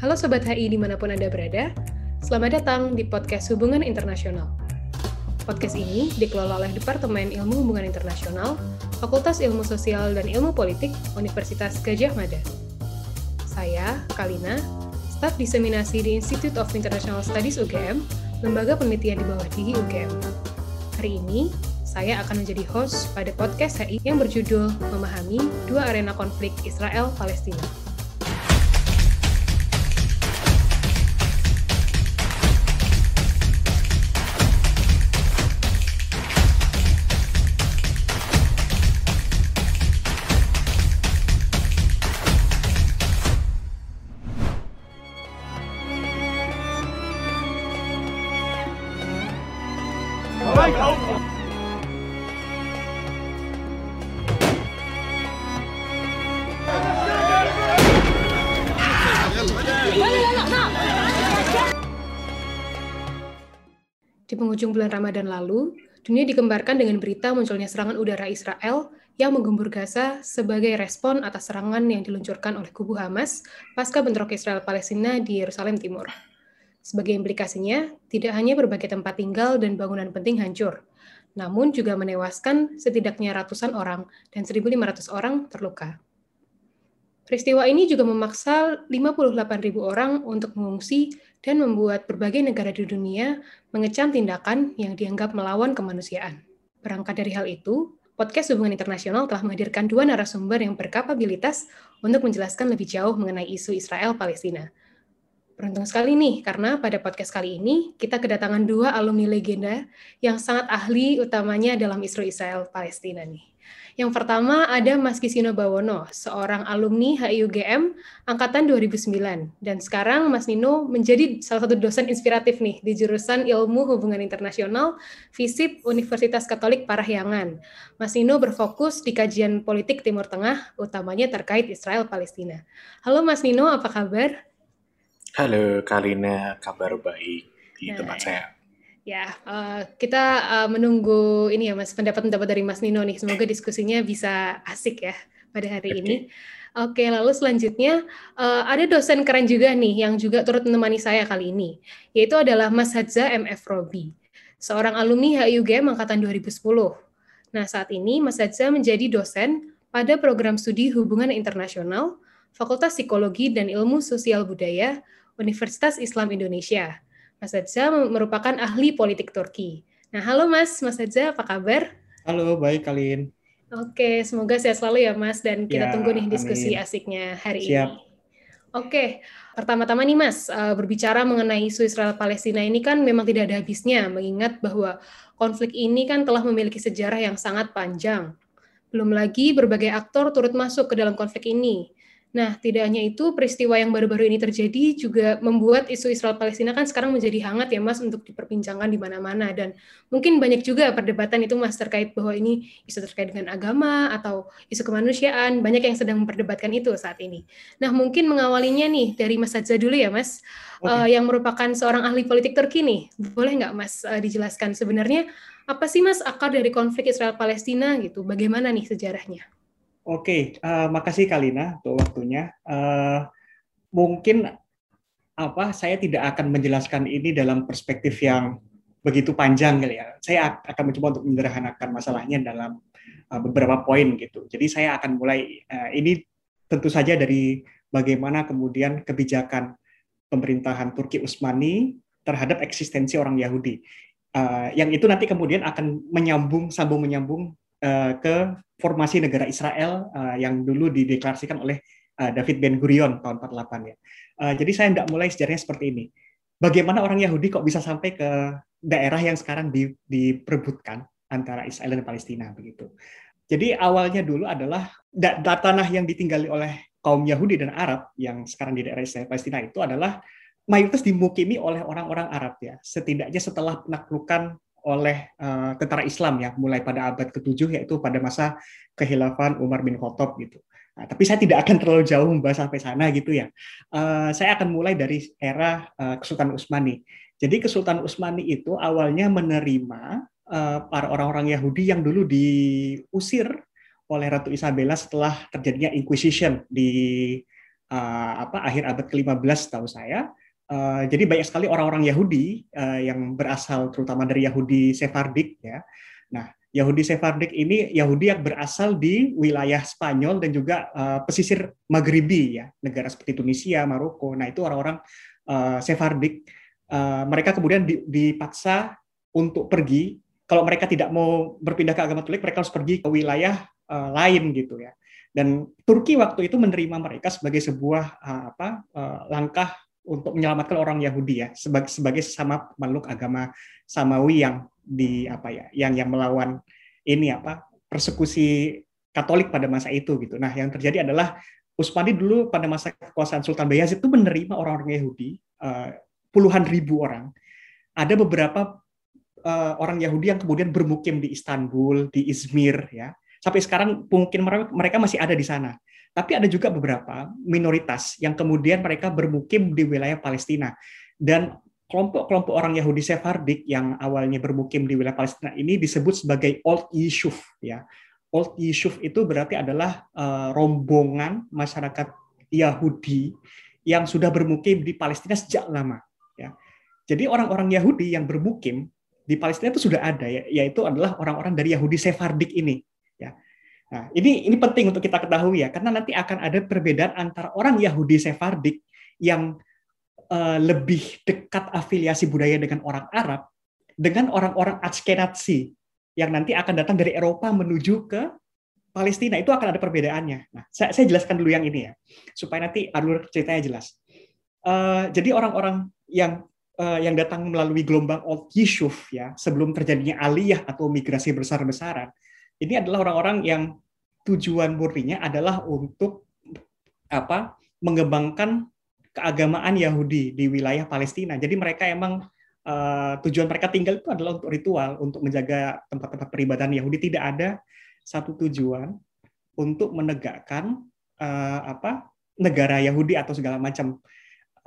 Halo Sobat HI di mana pun Anda berada, selamat datang di Podcast Hubungan Internasional. Podcast ini dikelola oleh Departemen Ilmu Hubungan Internasional, Fakultas Ilmu Sosial dan Ilmu Politik, Universitas Gajah Mada. Saya, Kalina, staf diseminasi di Institute of International Studies UGM, lembaga penelitian di bawah DIGI UGM. Hari ini, saya akan menjadi host pada podcast HI yang berjudul Memahami Dua Arena Konflik Israel-Palestina. Bulan Ramadan lalu, dunia dikembarkan dengan berita munculnya serangan udara Israel yang menggembur Gaza sebagai respon atas serangan yang diluncurkan oleh kubu Hamas pasca bentrok Israel-Palestina di Yerusalem Timur. Sebagai implikasinya, tidak hanya berbagai tempat tinggal dan bangunan penting hancur, namun juga menewaskan setidaknya ratusan orang dan 1.500 orang terluka. Peristiwa ini juga memaksa 58.000 orang untuk mengungsi dan membuat berbagai negara di dunia mengecam tindakan yang dianggap melawan kemanusiaan. Berangkat dari hal itu, podcast Hubungan Internasional telah menghadirkan dua narasumber yang berkapabilitas untuk menjelaskan lebih jauh mengenai isu Israel-Palestina. Beruntung sekali nih, karena pada podcast kali ini kita kedatangan dua alumni legenda yang sangat ahli utamanya dalam isu Israel-Palestina nih. Yang pertama ada Mas Kisino Bawono, seorang alumni HIUGM angkatan 2009 dan sekarang Mas Nino menjadi salah satu dosen inspiratif nih di jurusan Ilmu Hubungan Internasional FISIP Universitas Katolik Parahyangan. Mas Nino berfokus di kajian politik Timur Tengah utamanya terkait Israel Palestina. Halo Mas Nino, apa kabar? Halo Kalina, kabar baik di Nah, tempat saya. Ya, uh, kita uh, menunggu ini ya Mas pendapat-pendapat dari Mas Nino nih. Semoga diskusinya bisa asik ya pada hari ini. Oke, lalu selanjutnya uh, ada dosen keren juga nih yang juga turut menemani saya kali ini, yaitu adalah Mas Hadza MF Robi, seorang alumni HIUGM angkatan 2010. Nah, saat ini Mas Hadza menjadi dosen pada program studi Hubungan Internasional, Fakultas Psikologi dan Ilmu Sosial Budaya, Universitas Islam Indonesia. Mas Hadza merupakan ahli politik Turki. Nah, halo Mas, Mas Hadza, apa kabar? Halo, baik Kalin. Oke, semoga sehat selalu ya Mas, dan kita Ya, tunggu nih diskusi amin. asiknya hari Siap. ini. Oke, pertama-tama nih Mas, eh, berbicara mengenai isu Israel-Palestina ini kan memang tidak ada habisnya, mengingat bahwa konflik ini kan telah memiliki sejarah yang sangat panjang. Belum lagi berbagai aktor turut masuk ke dalam konflik ini. Nah, tidak hanya itu, peristiwa yang baru-baru ini terjadi juga membuat isu Israel-Palestina kan sekarang menjadi hangat ya Mas untuk diperbincangkan di mana-mana. Dan mungkin banyak juga perdebatan itu Mas terkait bahwa ini isu terkait dengan agama atau isu kemanusiaan, banyak yang sedang memperdebatkan itu saat ini. Nah, mungkin mengawalinya nih dari Mas Hadza dulu ya Mas, Oke. eh, yang merupakan seorang ahli politik Turki nih. Boleh nggak Mas eh, dijelaskan sebenarnya apa sih Mas akar dari konflik Israel-Palestina gitu? Bagaimana nih sejarahnya? Oke, eh, makasih Kalina untuk waktunya. Eh, mungkin apa saya tidak akan menjelaskan ini dalam perspektif yang begitu panjang kali ya. Saya ak- akan mencoba untuk menyederhanakan masalahnya dalam eh, beberapa poin gitu. Jadi saya akan mulai eh, ini tentu saja dari bagaimana kemudian kebijakan pemerintahan Turki Utsmani terhadap eksistensi orang Yahudi. Eh, yang itu nanti kemudian akan menyambung sambung menyambung eh, ke formasi negara Israel eh, yang dulu dideklarasikan oleh eh, David Ben Gurion tahun 48 ya. Jadi saya tidak mulai sejarahnya seperti ini. Bagaimana orang Yahudi kok bisa sampai ke daerah yang sekarang di- diperebutkan antara Israel dan Palestina begitu. Jadi awalnya dulu adalah da- da- tanah yang ditinggali oleh kaum Yahudi dan Arab yang sekarang di daerah Israel Palestina itu adalah mayoritas dimukimi oleh orang-orang Arab ya. Setidaknya setelah penaklukan oleh eh, tentara Islam ya mulai pada abad ke-7 yaitu pada masa kehilafan Umar bin Khattab gitu. Nah, tapi saya tidak akan terlalu jauh membahas sampai sana gitu ya. Eh, saya akan mulai dari era eh, Kesultanan Utsmani. Jadi Kesultanan Utsmani itu awalnya menerima eh, para orang-orang Yahudi yang dulu diusir oleh Ratu Isabella setelah terjadinya Inquisition di uh, apa akhir abad ke-15 tahu saya. Uh, jadi banyak sekali orang-orang Yahudi uh, yang berasal terutama dari Yahudi Sephardik ya. Nah, Yahudi Sephardik ini Yahudi yang berasal di wilayah Spanyol dan juga uh, pesisir Maghribi ya, negara seperti Tunisia, Maroko. Nah, itu orang-orang uh, Sephardik. Uh, mereka kemudian dipaksa untuk pergi. Kalau mereka tidak mau berpindah ke agama Katolik, mereka harus pergi ke wilayah uh, lain gitu ya. Dan Turki waktu itu menerima mereka sebagai sebuah apa langkah untuk menyelamatkan orang Yahudi ya sebagai sebagai sesama makhluk agama Samawi yang di apa ya yang yang melawan ini apa persekusi Katolik pada masa itu gitu. Nah yang terjadi adalah Utsmani dulu pada masa kekuasaan Sultan Bayazid itu menerima orang-orang Yahudi uh, puluhan ribu orang. Ada beberapa uh, orang Yahudi yang kemudian bermukim di Istanbul, di Izmir ya. Sampai sekarang mungkin mereka masih ada di sana. Tapi ada juga beberapa minoritas yang kemudian mereka bermukim di wilayah Palestina. Dan kelompok-kelompok orang Yahudi Sephardik yang awalnya bermukim di wilayah Palestina ini disebut sebagai Old Yishuf ya. Old Yishuf itu berarti adalah uh, rombongan masyarakat Yahudi yang sudah bermukim di Palestina sejak lama ya. Jadi orang-orang Yahudi yang bermukim di Palestina itu sudah ada ya, yaitu adalah orang-orang dari Yahudi Sephardik ini. Nah, ini ini penting untuk kita ketahui ya, karena nanti akan ada perbedaan antara orang Yahudi Sephardik yang uh, lebih dekat afiliasi budaya dengan orang Arab dengan orang-orang Ashkenazi yang nanti akan datang dari Eropa menuju ke Palestina itu akan ada perbedaannya. Nah, saya, saya jelaskan dulu yang ini ya, supaya nanti alur ceritanya jelas. Uh, jadi orang-orang yang uh, yang datang melalui gelombang Old Yishuf ya, sebelum terjadinya aliyah atau migrasi besar-besaran, ini adalah orang-orang yang tujuan murninya adalah untuk apa mengembangkan keagamaan Yahudi di wilayah Palestina. Jadi mereka emang uh, tujuan mereka tinggal itu adalah untuk ritual, untuk menjaga tempat-tempat peribadatan Yahudi. Tidak ada satu tujuan untuk menegakkan uh, apa negara Yahudi atau segala macam.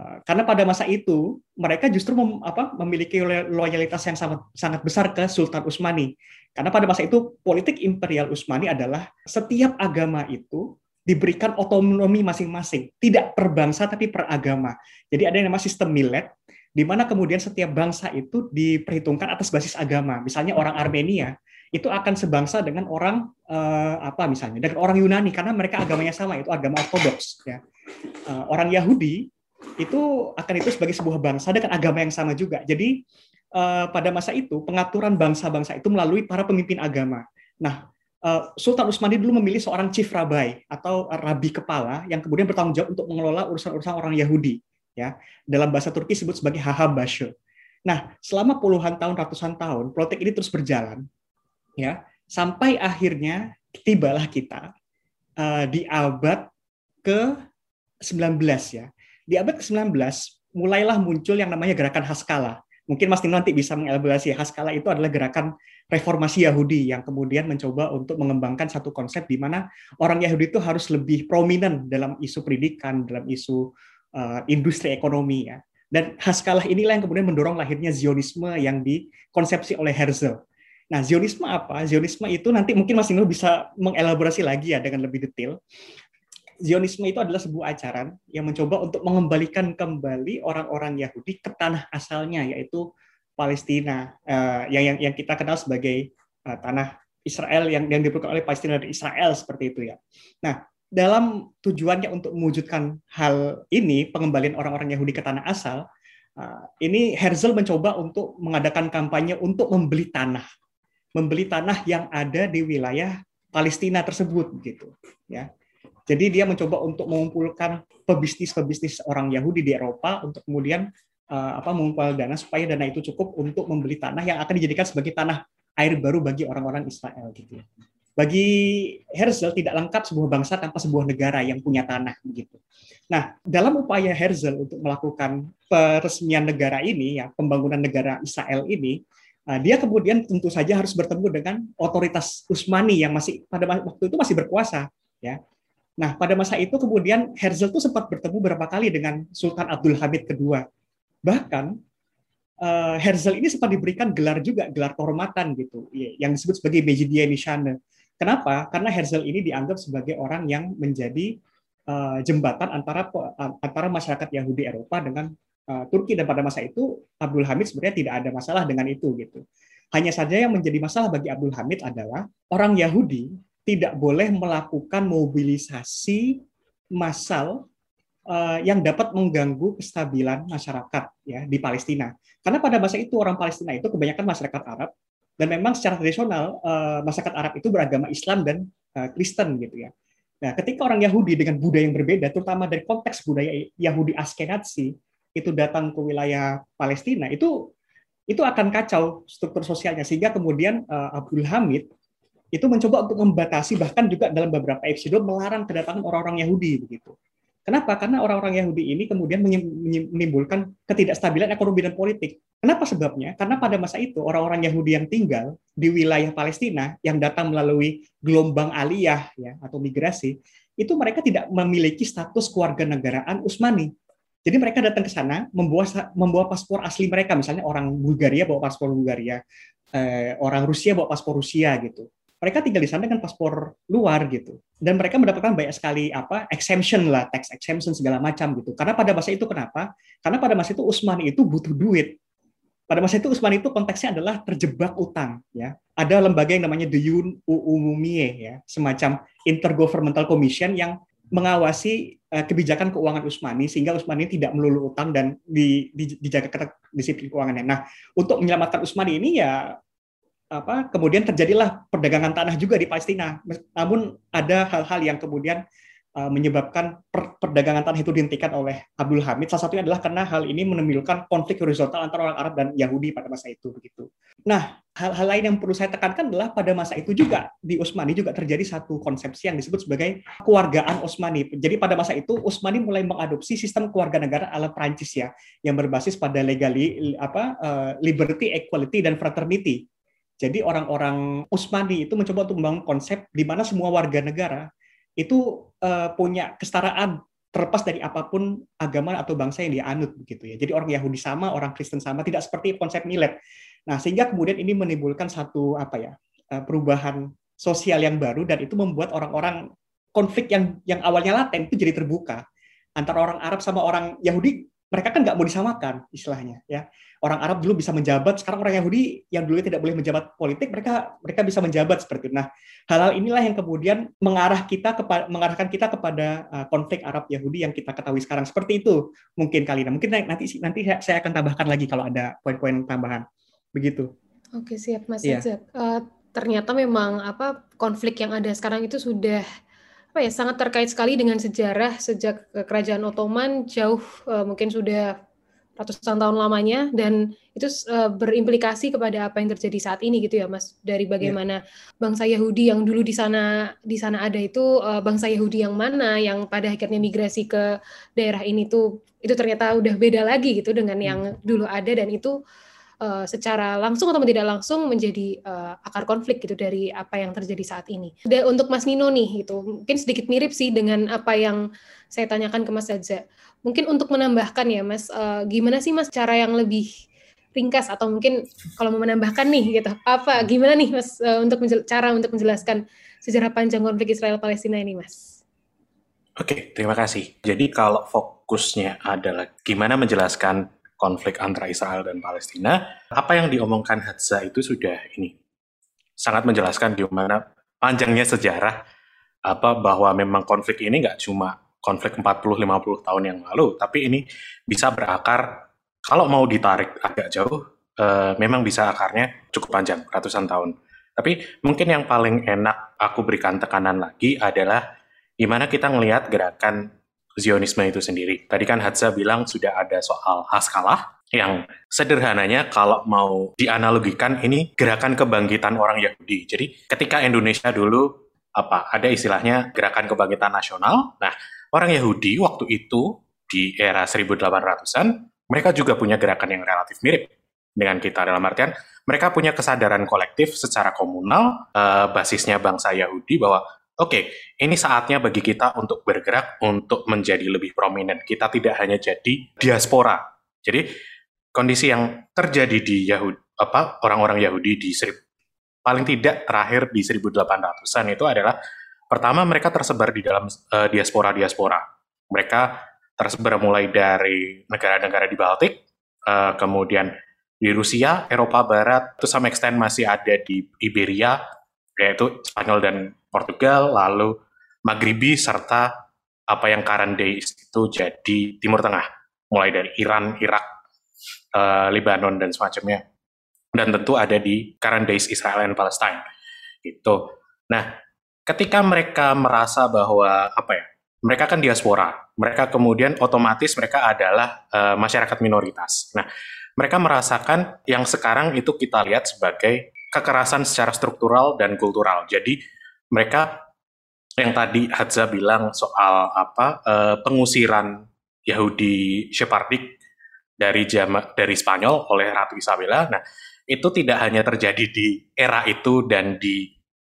Uh, karena pada masa itu mereka justru mem, apa, memiliki loyalitas yang sangat sangat besar ke Sultan Utsmani karena pada masa itu politik imperial Utsmani adalah setiap agama itu diberikan otonomi masing-masing, tidak per bangsa tapi per agama. Jadi ada yang namanya sistem milet, di mana kemudian setiap bangsa itu diperhitungkan atas basis agama. Misalnya orang Armenia itu akan sebangsa dengan orang uh, apa misalnya dengan orang Yunani karena mereka agamanya sama itu agama ortodoks ya. Uh, orang Yahudi itu akan itu sebagai sebuah bangsa dengan agama yang sama juga. Jadi uh, pada masa itu pengaturan bangsa-bangsa itu melalui para pemimpin agama. Nah, uh, Sultan Utsmani dulu memilih seorang chief rabbi atau rabi kepala yang kemudian bertanggung jawab untuk mengelola urusan-urusan orang Yahudi. Ya, dalam bahasa Turki disebut sebagai Hahabashe. Nah, selama puluhan tahun, ratusan tahun, politik ini terus berjalan, ya, sampai akhirnya tibalah kita uh, di abad ke-19 ya. Di abad ke-19 mulailah muncul yang namanya gerakan Haskalah mungkin Mas Tino nanti bisa mengelaborasi Haskala itu adalah gerakan reformasi Yahudi yang kemudian mencoba untuk mengembangkan satu konsep di mana orang Yahudi itu harus lebih prominent dalam isu pendidikan, dalam isu uh, industri ekonomi ya. Dan Haskalah inilah yang kemudian mendorong lahirnya Zionisme yang dikonsepsi oleh Herzl. Nah, Zionisme apa? Zionisme itu nanti mungkin Mas Tino bisa mengelaborasi lagi ya dengan lebih detail. Zionisme itu adalah sebuah ajaran yang mencoba untuk mengembalikan kembali orang-orang Yahudi ke tanah asalnya yaitu Palestina uh, yang, yang yang kita kenal sebagai uh, tanah Israel yang yang diperlukan oleh Palestina dan Israel seperti itu ya. Nah, dalam tujuannya untuk mewujudkan hal ini pengembalian orang-orang Yahudi ke tanah asal, uh, ini Herzl mencoba untuk mengadakan kampanye untuk membeli tanah, membeli tanah yang ada di wilayah Palestina tersebut gitu ya. Jadi dia mencoba untuk mengumpulkan pebisnis-pebisnis orang Yahudi di Eropa untuk kemudian uh, apa mengumpulkan dana supaya dana itu cukup untuk membeli tanah yang akan dijadikan sebagai tanah air baru bagi orang-orang Israel gitu. Ya. Bagi Herzl tidak lengkap sebuah bangsa tanpa sebuah negara yang punya tanah begitu. Nah, dalam upaya Herzl untuk melakukan peresmian negara ini ya, pembangunan negara Israel ini, uh, dia kemudian tentu saja harus bertemu dengan otoritas Utsmani yang masih pada waktu itu masih berkuasa ya Nah, pada masa itu kemudian Herzl itu sempat bertemu beberapa kali dengan Sultan Abdul Hamid II. Bahkan uh, Herzl ini sempat diberikan gelar juga, gelar kehormatan gitu, yang disebut sebagai Mejidia Nishane. Kenapa? Karena Herzl ini dianggap sebagai orang yang menjadi uh, jembatan antara antara masyarakat Yahudi Eropa dengan uh, Turki dan pada masa itu Abdul Hamid sebenarnya tidak ada masalah dengan itu gitu. Hanya saja yang menjadi masalah bagi Abdul Hamid adalah orang Yahudi tidak boleh melakukan mobilisasi massal uh, yang dapat mengganggu kestabilan masyarakat ya di Palestina. Karena pada masa itu orang Palestina itu kebanyakan masyarakat Arab dan memang secara tradisional uh, masyarakat Arab itu beragama Islam dan uh, Kristen gitu ya. Nah, ketika orang Yahudi dengan budaya yang berbeda, terutama dari konteks budaya Yahudi Askenazi itu datang ke wilayah Palestina, itu itu akan kacau struktur sosialnya sehingga kemudian Abdul Hamid itu mencoba untuk membatasi bahkan juga dalam beberapa episode melarang kedatangan orang-orang Yahudi begitu. Kenapa? Karena orang-orang Yahudi ini kemudian menimbulkan ketidakstabilan ekonomi dan politik. Kenapa sebabnya? Karena pada masa itu orang-orang Yahudi yang tinggal di wilayah Palestina yang datang melalui gelombang aliyah ya atau migrasi, itu mereka tidak memiliki status keluarga negaraan Utsmani. Jadi mereka datang ke sana membawa membawa paspor asli mereka, misalnya orang Bulgaria bawa paspor Bulgaria, eh, orang Rusia bawa paspor Rusia gitu. Mereka tinggal di sana dengan paspor luar gitu, dan mereka mendapatkan banyak sekali apa exemption lah, tax exemption segala macam gitu. Karena pada masa itu kenapa? Karena pada masa itu Utsmani itu butuh duit. Pada masa itu Utsmani itu konteksnya adalah terjebak utang ya. Ada lembaga yang namanya The Un Umumie ya, semacam intergovernmental commission yang mengawasi uh, kebijakan keuangan Usmani sehingga Usmani tidak melulu utang dan di, di, dijaga disiplin keuangannya. Nah, untuk menyelamatkan Usmani ini ya apa kemudian terjadilah perdagangan tanah juga di Palestina. Namun ada hal-hal yang kemudian Uh, menyebabkan per perdagangan tanah itu dihentikan oleh Abdul Hamid. Salah satunya adalah karena hal ini menimbulkan konflik horizontal antara orang Arab dan Yahudi pada masa itu begitu. Nah, hal-hal lain yang perlu saya tekankan adalah pada masa itu juga di Utsmani juga terjadi satu konsepsi yang disebut sebagai keluargaan Utsmani. Jadi pada masa itu Utsmani mulai mengadopsi sistem keluarga negara ala Prancis ya, yang berbasis pada legali apa uh, liberty, equality dan fraternity. Jadi orang-orang Utsmani itu mencoba untuk membangun konsep di mana semua warga negara itu uh, punya kesetaraan terlepas dari apa pun agama atau bangsa yang dia anut begitu ya. Jadi orang Yahudi sama, orang Kristen sama, tidak seperti konsep milet. Nah, sehingga kemudian ini menimbulkan satu apa ya? Eh, perubahan sosial yang baru dan itu membuat orang-orang konflik yang yang awalnya laten itu jadi terbuka antara orang Arab sama orang Yahudi mereka kan nggak mau disamakan istilahnya ya. Orang Arab dulu bisa menjabat sekarang orang Yahudi yang dulu tidak boleh menjabat politik mereka mereka bisa menjabat seperti itu. Nah hal-hal inilah yang kemudian mengarah kita kepada mengarahkan kita kepada uh, konflik Arab Yahudi yang kita ketahui sekarang. Seperti itu mungkin kali ini mungkin nanti nanti saya akan tambahkan lagi kalau ada poin-poin tambahan. Begitu. Oke siap Mas yeah. uh, ternyata memang apa konflik yang ada sekarang itu sudah apa ya sangat terkait sekali dengan sejarah sejak kerajaan Ottoman jauh uh, mungkin sudah ratusan tahun lamanya dan itu uh, berimplikasi kepada apa yang terjadi saat ini gitu ya Mas dari bagaimana yeah. bangsa Yahudi yang dulu di sana di sana ada itu uh, bangsa Yahudi yang mana yang pada akhirnya migrasi ke daerah ini tuh itu ternyata udah beda lagi gitu dengan yang hmm. dulu ada dan itu uh, secara langsung atau tidak langsung menjadi uh, akar konflik gitu dari apa yang terjadi saat ini. Dan untuk Mas Nino nih itu mungkin sedikit mirip sih dengan apa yang saya tanyakan ke Mas Zaza. Mungkin untuk menambahkan ya Mas, uh, gimana sih Mas cara yang lebih ringkas atau mungkin kalau mau menambahkan nih gitu apa gimana nih Mas untuk cara untuk menjelaskan sejarah panjang konflik Israel Palestina ini Mas? Oke, terima kasih. Jadi kalau fokusnya adalah gimana menjelaskan konflik antara Israel dan Palestina, apa yang diomongkan Hadza itu sudah ini sangat menjelaskan di mana panjangnya sejarah apa bahwa memang konflik ini nggak cuma konflik 40-50 tahun yang lalu, tapi ini bisa berakar kalau mau ditarik agak jauh, eh, memang bisa akarnya cukup panjang, ratusan tahun. Tapi mungkin yang paling enak aku berikan tekanan lagi adalah gimana kita ngelihat gerakan Zionisme itu sendiri. Tadi kan Hadza bilang sudah ada soal Haskalah, yang sederhananya kalau mau dianalogikan ini gerakan kebangkitan orang Yahudi. Jadi ketika Indonesia dulu apa ada istilahnya gerakan kebangkitan nasional. Nah, orang Yahudi waktu itu di era 1800-an mereka juga punya gerakan yang relatif mirip dengan kita dalam artian mereka punya kesadaran kolektif secara komunal uh, basisnya bangsa Yahudi bahwa Oke, ini saatnya bagi kita untuk bergerak untuk menjadi lebih prominent. Kita tidak hanya jadi diaspora. Jadi kondisi yang terjadi di Yahudi apa orang-orang Yahudi di paling tidak terakhir di 1800-an itu adalah Pertama, mereka tersebar di dalam uh, diaspora-diaspora. Mereka tersebar mulai dari negara-negara di Baltik, uh, kemudian di Rusia, Eropa Barat, to some extent masih ada di Iberia, yaitu Spanyol dan Portugal, lalu Maghribi, serta apa yang current days itu jadi Timur Tengah, mulai dari Iran, Irak, uh, Lebanon, dan semacamnya. Dan tentu ada di current days Israel dan Palestine. Itu. Nah, ketika mereka merasa bahwa apa ya, mereka kan diaspora, mereka kemudian otomatis mereka adalah uh, masyarakat minoritas. Nah, mereka merasakan yang sekarang itu kita lihat sebagai kekerasan secara struktural dan kultural. Jadi mereka yang tadi Hadza bilang soal apa uh, pengusiran Yahudi Sephardic dari jama, dari Spanyol oleh Ratu Isabella. Nah, itu tidak hanya terjadi di era itu dan di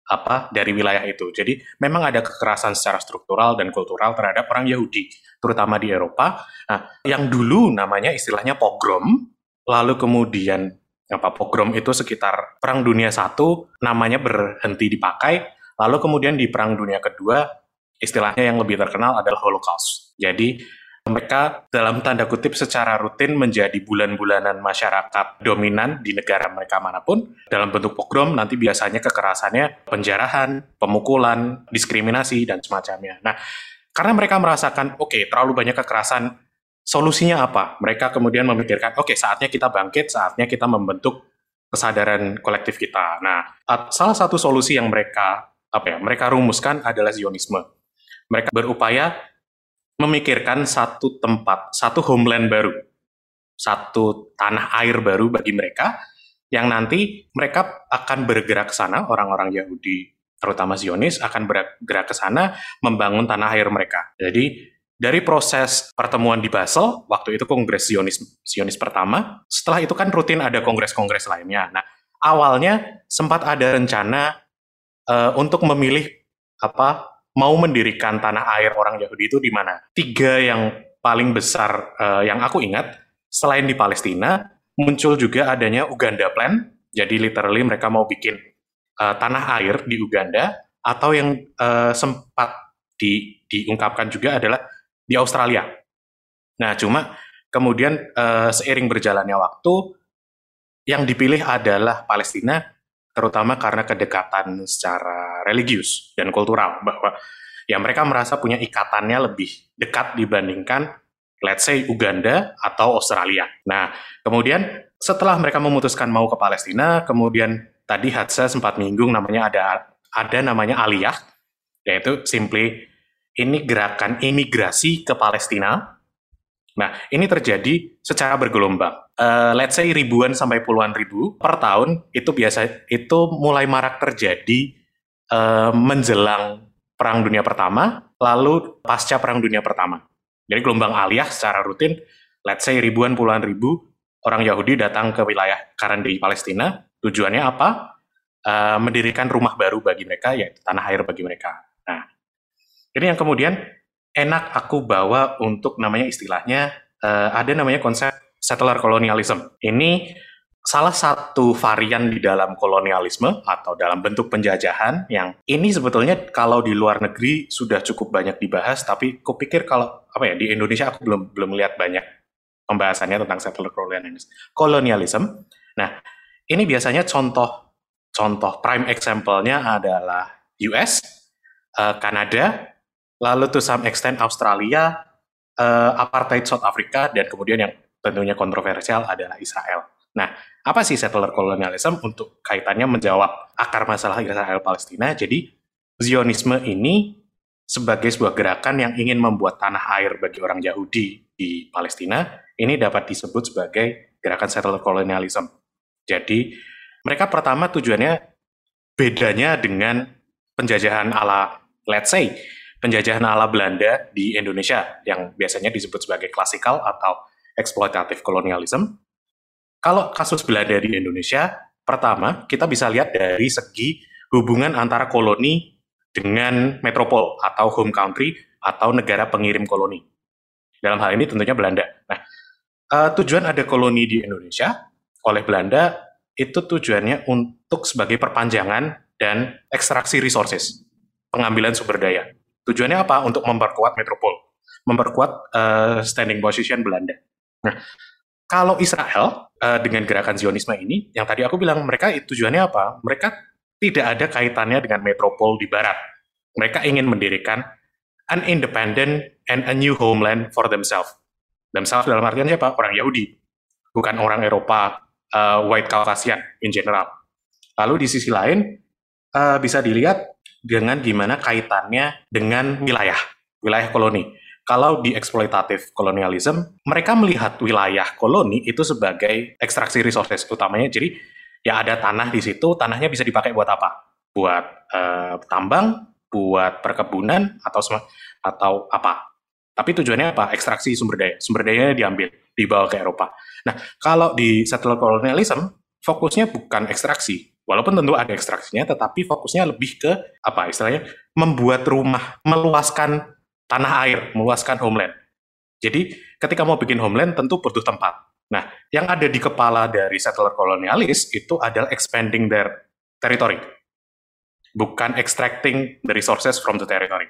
apa dari wilayah itu. Jadi memang ada kekerasan secara struktural dan kultural terhadap orang Yahudi, terutama di Eropa. Nah, yang dulu namanya istilahnya pogrom, lalu kemudian apa pogrom itu sekitar Perang Dunia Satu namanya berhenti dipakai, lalu kemudian di Perang Dunia Kedua istilahnya yang lebih terkenal adalah Holocaust. Jadi mereka dalam tanda kutip secara rutin menjadi bulan-bulanan masyarakat dominan di negara mereka mana pun dalam bentuk pogrom nanti biasanya kekerasannya penjarahan, pemukulan, diskriminasi dan semacamnya. Nah, karena mereka merasakan oke okay, terlalu banyak kekerasan, solusinya apa? Mereka kemudian memikirkan oke okay, saatnya kita bangkit, saatnya kita membentuk kesadaran kolektif kita. Nah, salah satu solusi yang mereka apa ya mereka rumuskan adalah Zionisme. Mereka berupaya memikirkan satu tempat, satu homeland baru, satu tanah air baru bagi mereka, yang nanti mereka akan bergerak ke sana, orang-orang Yahudi, terutama Zionis, akan bergerak ke sana membangun tanah air mereka. Jadi, dari proses pertemuan di Basel, waktu itu Kongres Zionis, Zionis pertama, setelah itu kan rutin ada kongres-kongres lainnya. Nah, awalnya sempat ada rencana uh, untuk memilih apa mau mendirikan tanah air orang Yahudi itu di mana? Tiga yang paling besar uh, yang aku ingat, selain di Palestina, muncul juga adanya Uganda Plan. Jadi literally mereka mau bikin uh, tanah air di Uganda, atau yang uh, sempat di, diungkapkan juga adalah di Australia. Nah, cuma kemudian uh, seiring berjalannya waktu, yang dipilih adalah Palestina terutama karena kedekatan secara religius dan kultural bahwa ya mereka merasa punya ikatannya lebih dekat dibandingkan let's say Uganda atau Australia. Nah, kemudian setelah mereka memutuskan mau ke Palestina, kemudian tadi Hadza sempat minggung namanya ada ada namanya Aliyah, yaitu simply ini gerakan imigrasi ke Palestina. Nah, ini terjadi secara bergelombang uh, let's say ribuan sampai puluhan ribu per tahun itu biasa itu mulai marak terjadi uh, menjelang Perang Dunia Pertama, lalu pasca Perang Dunia Pertama. Jadi gelombang aliyah secara rutin, let's say ribuan puluhan ribu orang Yahudi datang ke wilayah Karan di Palestina. Tujuannya apa? Uh, mendirikan rumah baru bagi mereka, yaitu tanah air bagi mereka. Nah, ini yang kemudian enak aku bawa untuk namanya istilahnya uh, ada namanya konsep settler colonialism. Ini salah satu varian di dalam kolonialisme atau dalam bentuk penjajahan yang ini sebetulnya kalau di luar negeri sudah cukup banyak dibahas tapi kupikir kalau apa ya di Indonesia aku belum belum lihat banyak pembahasannya tentang settler colonialism. Nah, ini biasanya contoh contoh prime example-nya adalah US, eh, Kanada, lalu to some extent Australia, uh, apartheid South Africa dan kemudian yang tentunya kontroversial adalah Israel. Nah, apa sih settler colonialism untuk kaitannya menjawab akar masalah Israel Palestina? Jadi Zionisme ini sebagai sebuah gerakan yang ingin membuat tanah air bagi orang Yahudi di Palestina, ini dapat disebut sebagai gerakan settler colonialism. Jadi mereka pertama tujuannya bedanya dengan penjajahan ala let's say penjajahan ala Belanda di Indonesia yang biasanya disebut sebagai klasikal atau eksploitatif kolonialisme. Kalau kasus Belanda di Indonesia, pertama kita bisa lihat dari segi hubungan antara koloni dengan metropol atau home country atau negara pengirim koloni. Dalam hal ini tentunya Belanda. Nah, uh, tujuan ada koloni di Indonesia oleh Belanda itu tujuannya untuk sebagai perpanjangan dan ekstraksi resources. pengambilan sumber daya. Tujuannya apa? Untuk memperkuat metropol, memperkuat uh, standing position Belanda. Nah, kalau Israel uh, dengan gerakan Zionisme ini, yang tadi aku bilang mereka tujuannya apa? Mereka tidak ada kaitannya dengan metropol di barat. Mereka ingin mendirikan an independent and a new homeland for themselves. Themselves dalam artian siapa? Orang Yahudi, bukan orang Eropa, uh, white Caucasian in general. Lalu di sisi lain, uh, bisa dilihat dengan gimana kaitannya dengan wilayah, wilayah koloni kalau di eksploitatif kolonialisme, mereka melihat wilayah koloni itu sebagai ekstraksi resources utamanya. Jadi ya ada tanah di situ, tanahnya bisa dipakai buat apa? Buat uh, tambang, buat perkebunan atau atau apa? Tapi tujuannya apa? Ekstraksi sumber daya. Sumber dayanya diambil, dibawa ke Eropa. Nah, kalau di settler colonialism, fokusnya bukan ekstraksi. Walaupun tentu ada ekstraksinya, tetapi fokusnya lebih ke apa istilahnya? Membuat rumah, meluaskan tanah air, meluaskan homeland. Jadi ketika mau bikin homeland tentu butuh tempat. Nah, yang ada di kepala dari settler kolonialis itu adalah expanding their territory. Bukan extracting the resources from the territory.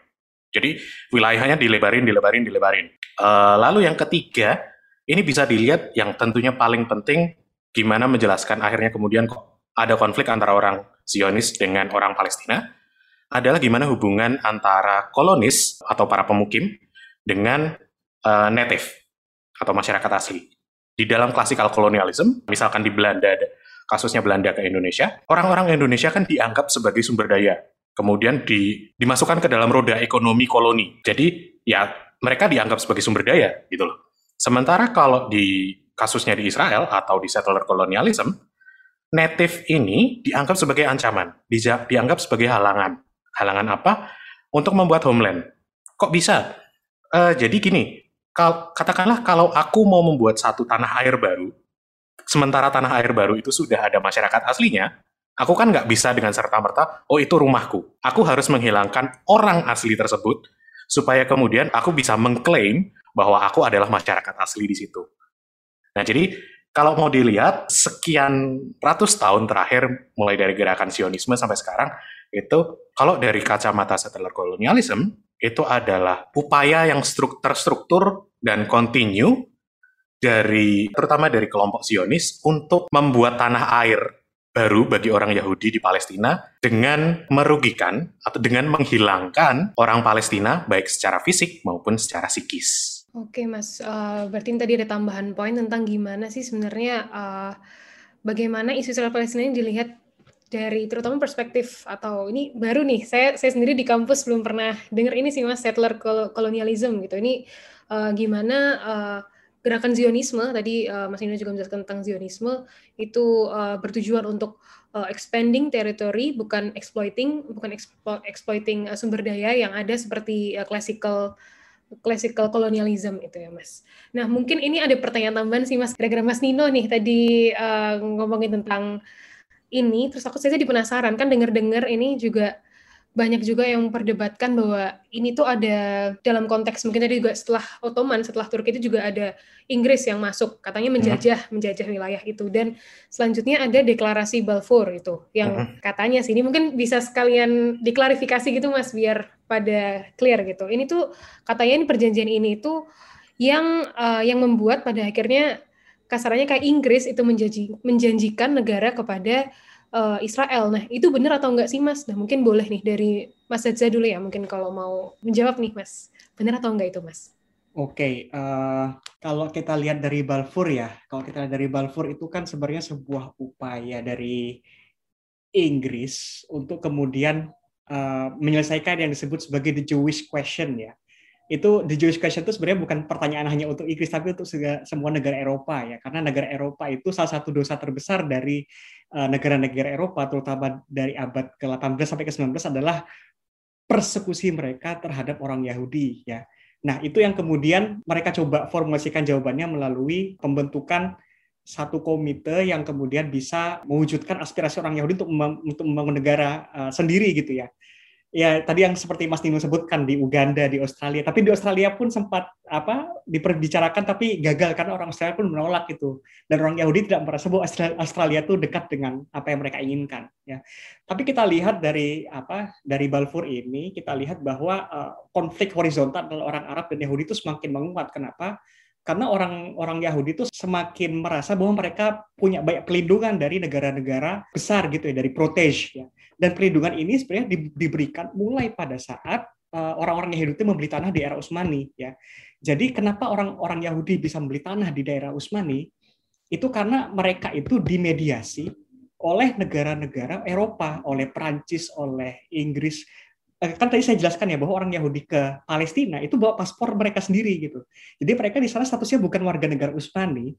Jadi wilayahnya dilebarin, dilebarin, dilebarin. Uh, lalu yang ketiga, ini bisa dilihat yang tentunya paling penting gimana menjelaskan akhirnya kemudian kok ada konflik antara orang Zionis dengan orang Palestina adalah gimana hubungan antara kolonis atau para pemukim dengan uh, native atau masyarakat asli. Di dalam klasikal kolonialisme, misalkan di Belanda, kasusnya Belanda ke Indonesia, orang-orang Indonesia kan dianggap sebagai sumber daya. Kemudian di, dimasukkan ke dalam roda ekonomi koloni. Jadi ya mereka dianggap sebagai sumber daya gitu loh. Sementara kalau di kasusnya di Israel atau di settler kolonialisme, native ini dianggap sebagai ancaman, dianggap sebagai halangan. Halangan apa? Untuk membuat homeland. Kok bisa? Uh, jadi gini, kal katakanlah kalau aku mau membuat satu tanah air baru, sementara tanah air baru itu sudah ada masyarakat aslinya, aku kan nggak bisa dengan serta-merta, oh itu rumahku. Aku harus menghilangkan orang asli tersebut, supaya kemudian aku bisa mengklaim bahwa aku adalah masyarakat asli di situ. Nah, jadi kalau mau dilihat sekian ratus tahun terakhir mulai dari gerakan Sionisme sampai sekarang itu kalau dari kacamata settler kolonialisme itu adalah upaya yang terstruktur dan kontinu dari terutama dari kelompok Zionis untuk membuat tanah air baru bagi orang Yahudi di Palestina dengan merugikan atau dengan menghilangkan orang Palestina baik secara fisik maupun secara psikis. Oke Mas, uh, berarti tadi ada tambahan poin tentang gimana sih sebenarnya, uh, bagaimana isu Israel Palestina ini dilihat dari terutama perspektif atau ini baru nih, saya saya sendiri di kampus belum pernah dengar ini sih Mas, settler colonialism gitu. Ini, uh, gimana, uh, gerakan Zionisme tadi, uh, Mas Nino juga menjelaskan tentang Zionisme, itu, uh, bertujuan untuk, uh, expanding territory bukan exploiting bukan explo exploiting, uh, sumber daya yang ada seperti, uh, classical classical colonialism itu ya Mas. Nah mungkin ini ada pertanyaan tambahan sih Mas, gara-gara Mas Nino nih tadi uh, ngomongin tentang ini, terus aku saya jadi penasaran kan dengar-dengar ini juga banyak juga yang memperdebatkan bahwa ini tuh ada dalam konteks mungkin tadi juga setelah Ottoman, setelah Turki itu juga ada Inggris yang masuk, katanya menjajah, menjajah wilayah itu. Dan selanjutnya ada deklarasi Balfour itu, yang katanya sih ini mungkin bisa sekalian diklarifikasi gitu mas, biar pada clear gitu. Ini tuh katanya ini perjanjian ini itu yang uh, yang membuat pada akhirnya kasarannya kayak Inggris itu menjanji, menjanjikan negara kepada uh, Israel. Nah, itu benar atau enggak sih, Mas? Nah, mungkin boleh nih dari Mas Zedza dulu ya, mungkin kalau mau menjawab nih, Mas. Benar atau enggak itu, Mas? Oke, okay, uh, eh, kalau kita lihat dari Balfour ya, kalau kita lihat dari Balfour itu kan sebenarnya sebuah upaya dari Inggris untuk kemudian uh, menyelesaikan yang disebut sebagai the Jewish question ya itu the Jewish question itu sebenarnya bukan pertanyaan hanya untuk Inggris tapi untuk semua negara Eropa ya karena negara Eropa itu salah satu dosa terbesar dari eh, negara-negara Eropa terutama dari abad ke-18 sampai ke-19 adalah persekusi mereka terhadap orang Yahudi ya. Nah, itu yang kemudian mereka coba formulasikan jawabannya melalui pembentukan satu komite yang kemudian bisa mewujudkan aspirasi orang Yahudi untuk untuk membangun negara uh, sendiri gitu ya. Ya tadi yang seperti Mas Nino sebutkan di Uganda, di Australia, tapi di Australia pun sempat apa diperbicarakan tapi gagal karena orang Australia pun menolak itu dan orang Yahudi tidak merasa bahwa Australia itu dekat dengan apa yang mereka inginkan ya. Tapi kita lihat dari apa dari Balfour ini kita lihat bahwa uh, konflik horizontal antara orang Arab dan Yahudi itu semakin menguat. Kenapa? Karena orang-orang Yahudi itu semakin merasa bahwa mereka punya banyak pelindungan dari negara-negara besar gitu ya, dari protege ya dan perlindungan ini sebenarnya diberikan mulai pada saat eh, orang-orang Yahudi membeli tanah di era Utsmani ya. Jadi kenapa orang-orang Yahudi bisa membeli tanah di daerah Utsmani? Itu karena mereka itu dimediasi oleh negara-negara Eropa, oleh Prancis, oleh Inggris. Eh, kan tadi saya jelaskan ya bahwa orang Yahudi ke Palestina itu bawa paspor mereka sendiri gitu. Jadi mereka di sana statusnya bukan warga negara Utsmani,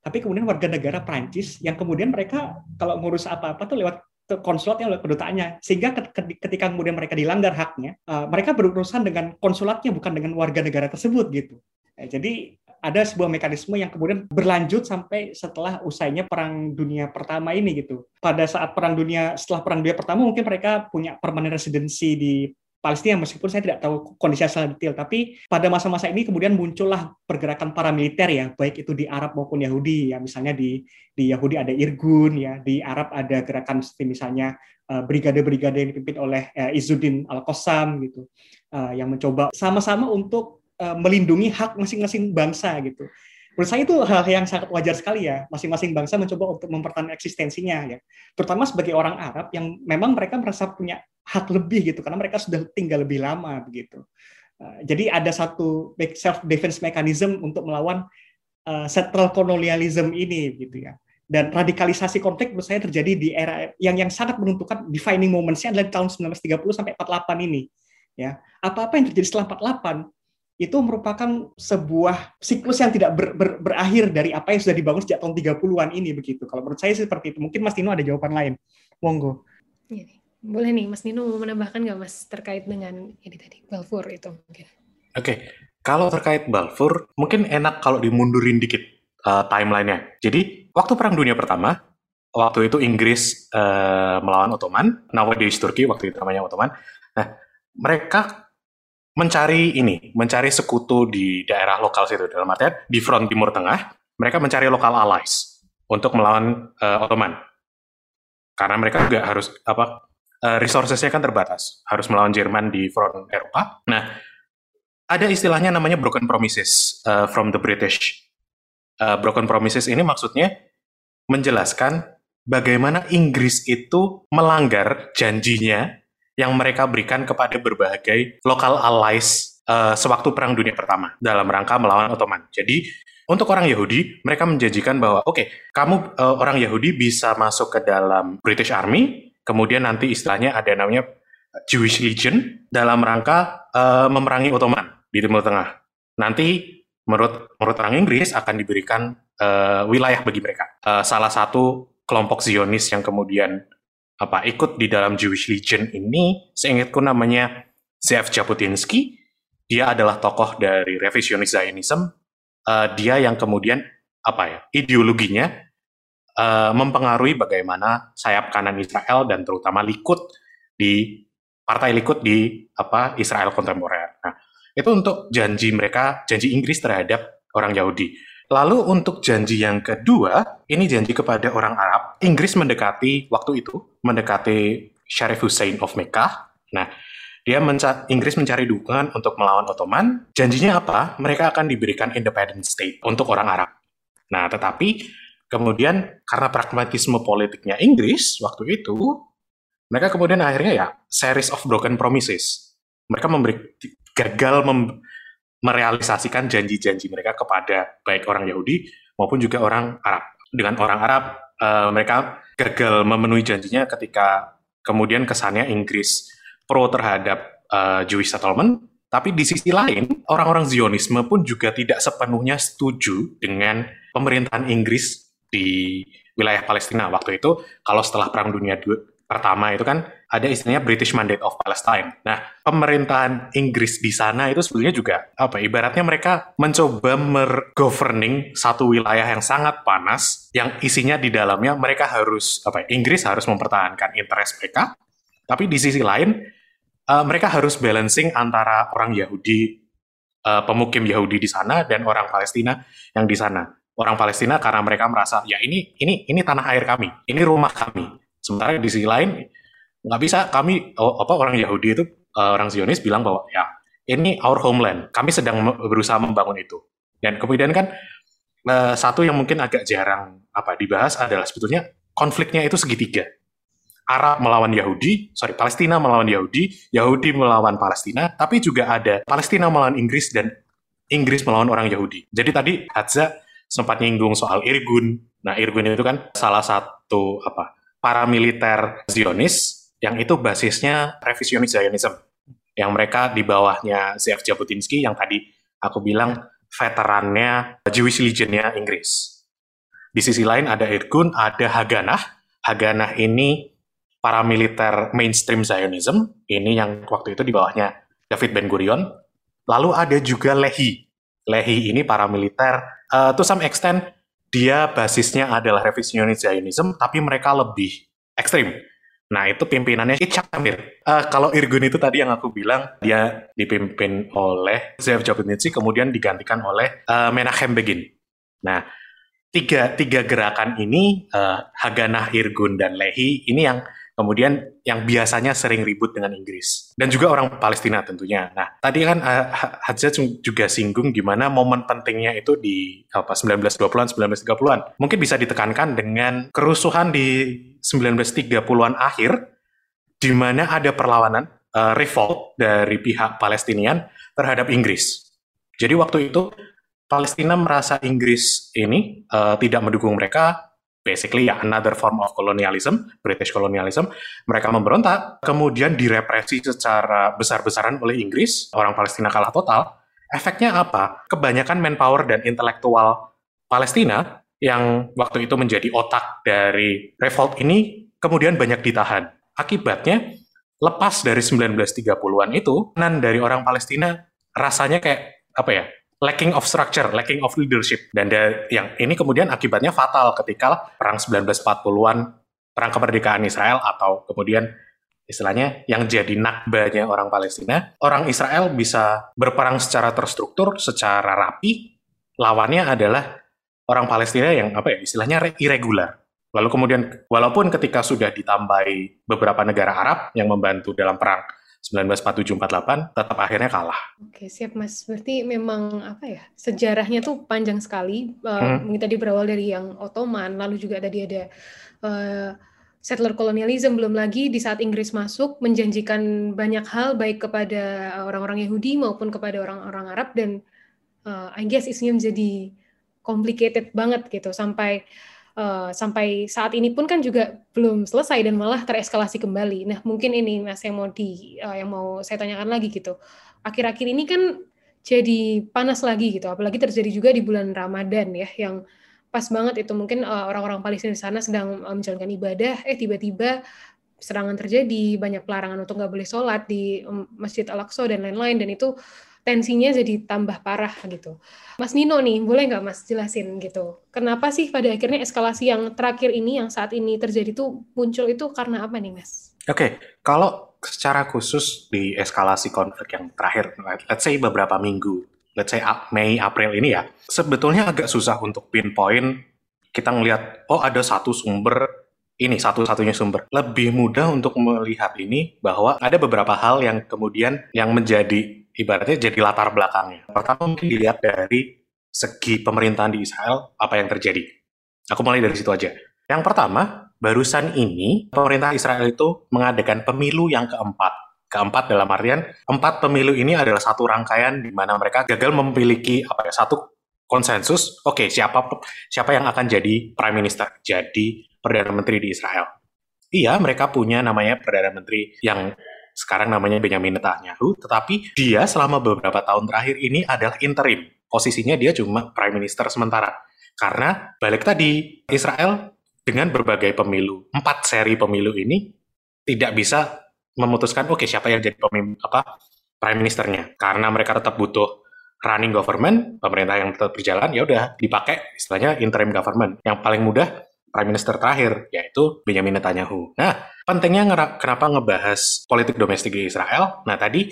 tapi kemudian warga negara Prancis yang kemudian mereka kalau ngurus apa-apa tuh lewat konsulatnya oleh kedutaannya sehingga ketika kemudian mereka dilanggar haknya uh, mereka berurusan dengan konsulatnya bukan dengan warga negara tersebut gitu ya, jadi ada sebuah mekanisme yang kemudian berlanjut sampai setelah usainya perang dunia pertama ini gitu. Pada saat perang dunia setelah perang dunia pertama mungkin mereka punya permanent residency di Palestina meskipun saya tidak tahu kondisi secara detail. Tapi pada masa-masa ini kemudian muncullah pergerakan paramiliter ya baik itu di Arab maupun Yahudi. Ya misalnya di di Yahudi ada Irgun ya di Arab ada gerakan seperti misalnya uh, brigade-brigade yang dipimpin oleh uh, Izzuddin Al-Qassam gitu uh, yang mencoba sama-sama untuk uh, melindungi hak masing-masing bangsa gitu. Menurut saya itu hal yang sangat wajar sekali ya masing-masing bangsa mencoba untuk mempertahankan eksistensinya ya. Terutama sebagai orang Arab yang memang mereka merasa punya hak lebih gitu karena mereka sudah tinggal lebih lama begitu. Uh, jadi ada satu self defense mechanism untuk melawan uh, colonialism ini gitu ya. Dan radikalisasi konflik menurut saya terjadi di era yang yang sangat menentukan defining momentsnya adalah tahun 1930 sampai 48 ini ya. Apa-apa yang terjadi setelah 48 itu merupakan sebuah siklus yang tidak ber, ber, berakhir dari apa yang sudah dibangun sejak tahun 30-an ini begitu. Kalau menurut saya seperti itu. Mungkin Mas Nino ada jawaban lain. Monggo. Iya Boleh nih, Mas Nino mau menambahkan nggak Mas terkait dengan ini tadi, Balfour itu mungkin. Oke, okay. kalau terkait Balfour, mungkin enak kalau dimundurin dikit uh, timelinenya. Jadi, waktu Perang Dunia Pertama, waktu itu Inggris uh, melawan Ottoman, nowadays Turki, waktu itu namanya Ottoman. Nah, mereka mencari ini, mencari sekutu di daerah lokal situ. Dalam artian di front Timur Tengah, mereka mencari lokal allies untuk melawan uh, Ottoman. Karena mereka juga harus apa uh, resourcesnya kan terbatas, harus melawan Jerman di front Eropa. Nah, ada istilahnya namanya broken promises uh, from the British. Uh, broken promises ini maksudnya menjelaskan bagaimana Inggris itu melanggar janjinya yang mereka berikan kepada berbagai lokal allies uh, sewaktu Perang Dunia Pertama dalam rangka melawan Ottoman. Jadi untuk orang Yahudi, mereka menjanjikan bahwa oke, okay, kamu uh, orang Yahudi bisa masuk ke dalam British Army, kemudian nanti istilahnya ada namanya Jewish Legion dalam rangka uh, memerangi Ottoman di Timur Tengah. Nanti menurut menurut orang Inggris akan diberikan uh, wilayah bagi mereka. Uh, salah satu kelompok Zionis yang kemudian apa ikut di dalam Jewish Legion ini, seingatku namanya Z.F. Jabotinsky. Dia adalah tokoh dari revisionis Zionism. Uh, dia yang kemudian apa ya ideologinya uh, mempengaruhi bagaimana sayap kanan Israel dan terutama Likud di partai Likud di apa Israel kontemporer. Nah, itu untuk janji mereka, janji Inggris terhadap orang Yahudi. Lalu untuk janji yang kedua, ini janji kepada orang Arab. Inggris mendekati waktu itu, mendekati Sharif Hussein of Mekah. Nah, dia menca Inggris mencari dukungan untuk melawan Ottoman. Janjinya apa? Mereka akan diberikan independent state untuk orang Arab. Nah, tetapi kemudian karena pragmatisme politiknya Inggris waktu itu, mereka kemudian akhirnya ya series of broken promises. Mereka memberi gagal mem, merealisasikan janji-janji mereka kepada baik orang Yahudi maupun juga orang Arab. Dengan orang Arab, uh, mereka gagal memenuhi janjinya ketika kemudian kesannya Inggris pro terhadap uh, Jewish settlement, tapi di sisi lain, orang-orang Zionisme pun juga tidak sepenuhnya setuju dengan pemerintahan Inggris di wilayah Palestina waktu itu. Kalau setelah Perang Dunia pertama itu kan ada istilahnya British Mandate of Palestine. Nah, pemerintahan Inggris di sana itu sebenarnya juga apa? Ibaratnya mereka mencoba mergoverning satu wilayah yang sangat panas, yang isinya di dalamnya mereka harus apa? Inggris harus mempertahankan interest mereka, tapi di sisi lain uh, mereka harus balancing antara orang Yahudi uh, pemukim Yahudi di sana dan orang Palestina yang di sana. Orang Palestina karena mereka merasa ya ini ini ini tanah air kami, ini rumah kami. Sementara di sisi lain nggak bisa kami oh, apa orang Yahudi itu uh, orang Zionis bilang bahwa ya ini our homeland, kami sedang berusaha membangun itu. Dan kemudian kan uh, satu yang mungkin agak jarang apa dibahas adalah sebetulnya konfliknya itu segitiga. Arab melawan Yahudi, sorry Palestina melawan Yahudi, Yahudi melawan Palestina, tapi juga ada Palestina melawan Inggris dan Inggris melawan orang Yahudi. Jadi tadi Hadza sempat nyinggung soal Irgun. Nah Irgun itu kan salah satu apa paramiliter Zionis yang itu basisnya revisionis Zionism. Yang mereka di bawahnya ZF Jabotinsky yang tadi aku bilang veterannya Jewish Legionnya Inggris. Di sisi lain ada Irgun, ada Haganah. Haganah ini paramiliter mainstream Zionism, ini yang waktu itu di bawahnya David Ben Gurion. Lalu ada juga Lehi. Lehi ini paramiliter, uh, to some extent dia basisnya adalah revisionis Zionism, tapi mereka lebih ekstrim. Nah, itu pimpinannya Itzhak Amir. Uh, kalau Irgun itu tadi yang aku bilang, dia dipimpin oleh Zev Jabotinsky, kemudian digantikan oleh uh, Menachem Begin. Nah, tiga, tiga gerakan ini, uh, Haganah, Irgun, dan Lehi, ini yang kemudian yang biasanya sering ribut dengan Inggris dan juga orang Palestina tentunya. Nah, tadi kan Hadza juga singgung gimana momen pentingnya itu di apa 1920-an, 1930-an. Mungkin bisa ditekankan dengan kerusuhan di 1930-an akhir di mana ada perlawanan uh, revolt dari pihak Palestinian terhadap Inggris. Jadi waktu itu Palestina merasa Inggris ini uh, tidak mendukung mereka basically ya another form of colonialism, British colonialism. Mereka memberontak, kemudian direpresi secara besar-besaran oleh Inggris, orang Palestina kalah total. Efeknya apa? Kebanyakan manpower dan intelektual Palestina yang waktu itu menjadi otak dari revolt ini kemudian banyak ditahan. Akibatnya, lepas dari 1930-an itu, nan dari orang Palestina rasanya kayak apa ya lacking of structure, lacking of leadership. Dan yang ini kemudian akibatnya fatal ketika perang 1940-an, perang kemerdekaan Israel atau kemudian istilahnya yang jadi nakbanya orang Palestina, orang Israel bisa berperang secara terstruktur, secara rapi, lawannya adalah orang Palestina yang apa ya istilahnya irregular. Lalu kemudian walaupun ketika sudah ditambahi beberapa negara Arab yang membantu dalam perang 1947-48 tetap akhirnya kalah. Oke siap mas. Berarti memang apa ya sejarahnya tuh panjang sekali. Uh, hmm. Tadi berawal dari yang Ottoman, lalu juga tadi ada uh, settler colonialism belum lagi di saat Inggris masuk menjanjikan banyak hal baik kepada orang-orang Yahudi maupun kepada orang-orang Arab dan uh, I guess isinya menjadi complicated banget gitu sampai uh, sampai saat ini pun kan juga belum selesai dan malah tereskalasi kembali. Nah, mungkin ini Mas yang mau di uh, yang mau saya tanyakan lagi gitu. Akhir-akhir ini kan jadi panas lagi gitu, apalagi terjadi juga di bulan Ramadan ya yang pas banget itu mungkin eh, orang-orang Palestina di sana sedang menjalankan ibadah, eh tiba-tiba serangan terjadi, banyak pelarangan untuk nggak boleh sholat di Masjid Al-Aqsa dan lain-lain dan itu tensinya jadi tambah parah gitu. Mas Nino nih, boleh nggak Mas jelasin gitu? Kenapa sih pada akhirnya eskalasi yang terakhir ini, yang saat ini terjadi tuh muncul itu karena apa nih Mas? Oke, okay. kalau secara khusus di eskalasi konflik yang terakhir, let's say beberapa minggu, let's say Mei, April ini ya, sebetulnya agak susah untuk pinpoint kita ngelihat, oh ada satu sumber ini satu-satunya sumber. Lebih mudah untuk melihat ini bahwa ada beberapa hal yang kemudian yang menjadi ibaratnya jadi latar belakangnya. Pertama mungkin dilihat dari segi pemerintahan di Israel, apa yang terjadi. Aku mulai dari situ aja. Yang pertama, barusan ini pemerintah Israel itu mengadakan pemilu yang keempat. Keempat dalam artian, empat pemilu ini adalah satu rangkaian di mana mereka gagal memiliki apa ya satu konsensus. Oke, okay, siapa siapa yang akan jadi prime minister, jadi perdana menteri di Israel. Iya, mereka punya namanya perdana menteri yang sekarang namanya Benjamin Netanyahu, tetapi dia selama beberapa tahun terakhir ini adalah interim. Posisinya dia cuma prime minister sementara. Karena balik tadi, Israel dengan berbagai pemilu, empat seri pemilu ini tidak bisa memutuskan oke okay, siapa yang jadi pemimpin apa prime ministernya. Karena mereka tetap butuh running government, pemerintah yang tetap berjalan, ya udah dipakai istilahnya interim government. Yang paling mudah prime minister terakhir yaitu Benjamin Netanyahu. Nah, pentingnya kenapa ngebahas politik domestik di Israel? Nah tadi,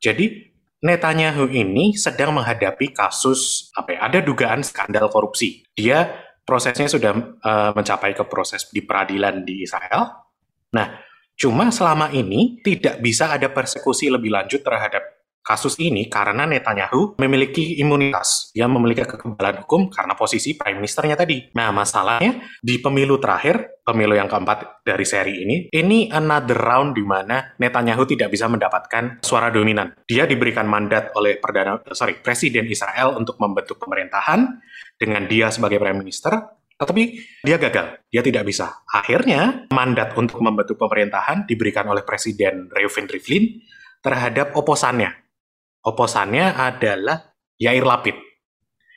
jadi Netanyahu ini sedang menghadapi kasus apa ya? Ada dugaan skandal korupsi. Dia prosesnya sudah uh, mencapai ke proses di peradilan di Israel. Nah, cuma selama ini tidak bisa ada persekusi lebih lanjut terhadap kasus ini karena Netanyahu memiliki imunitas. Dia memiliki kekebalan hukum karena posisi prime ministernya tadi. Nah, masalahnya di pemilu terakhir, pemilu yang keempat dari seri ini, ini another round di mana Netanyahu tidak bisa mendapatkan suara dominan. Dia diberikan mandat oleh perdana sorry, presiden Israel untuk membentuk pemerintahan dengan dia sebagai prime minister, tetapi dia gagal, dia tidak bisa. Akhirnya, mandat untuk membentuk pemerintahan diberikan oleh Presiden Reuven Rivlin terhadap oposannya, Oposannya adalah Yair Lapid.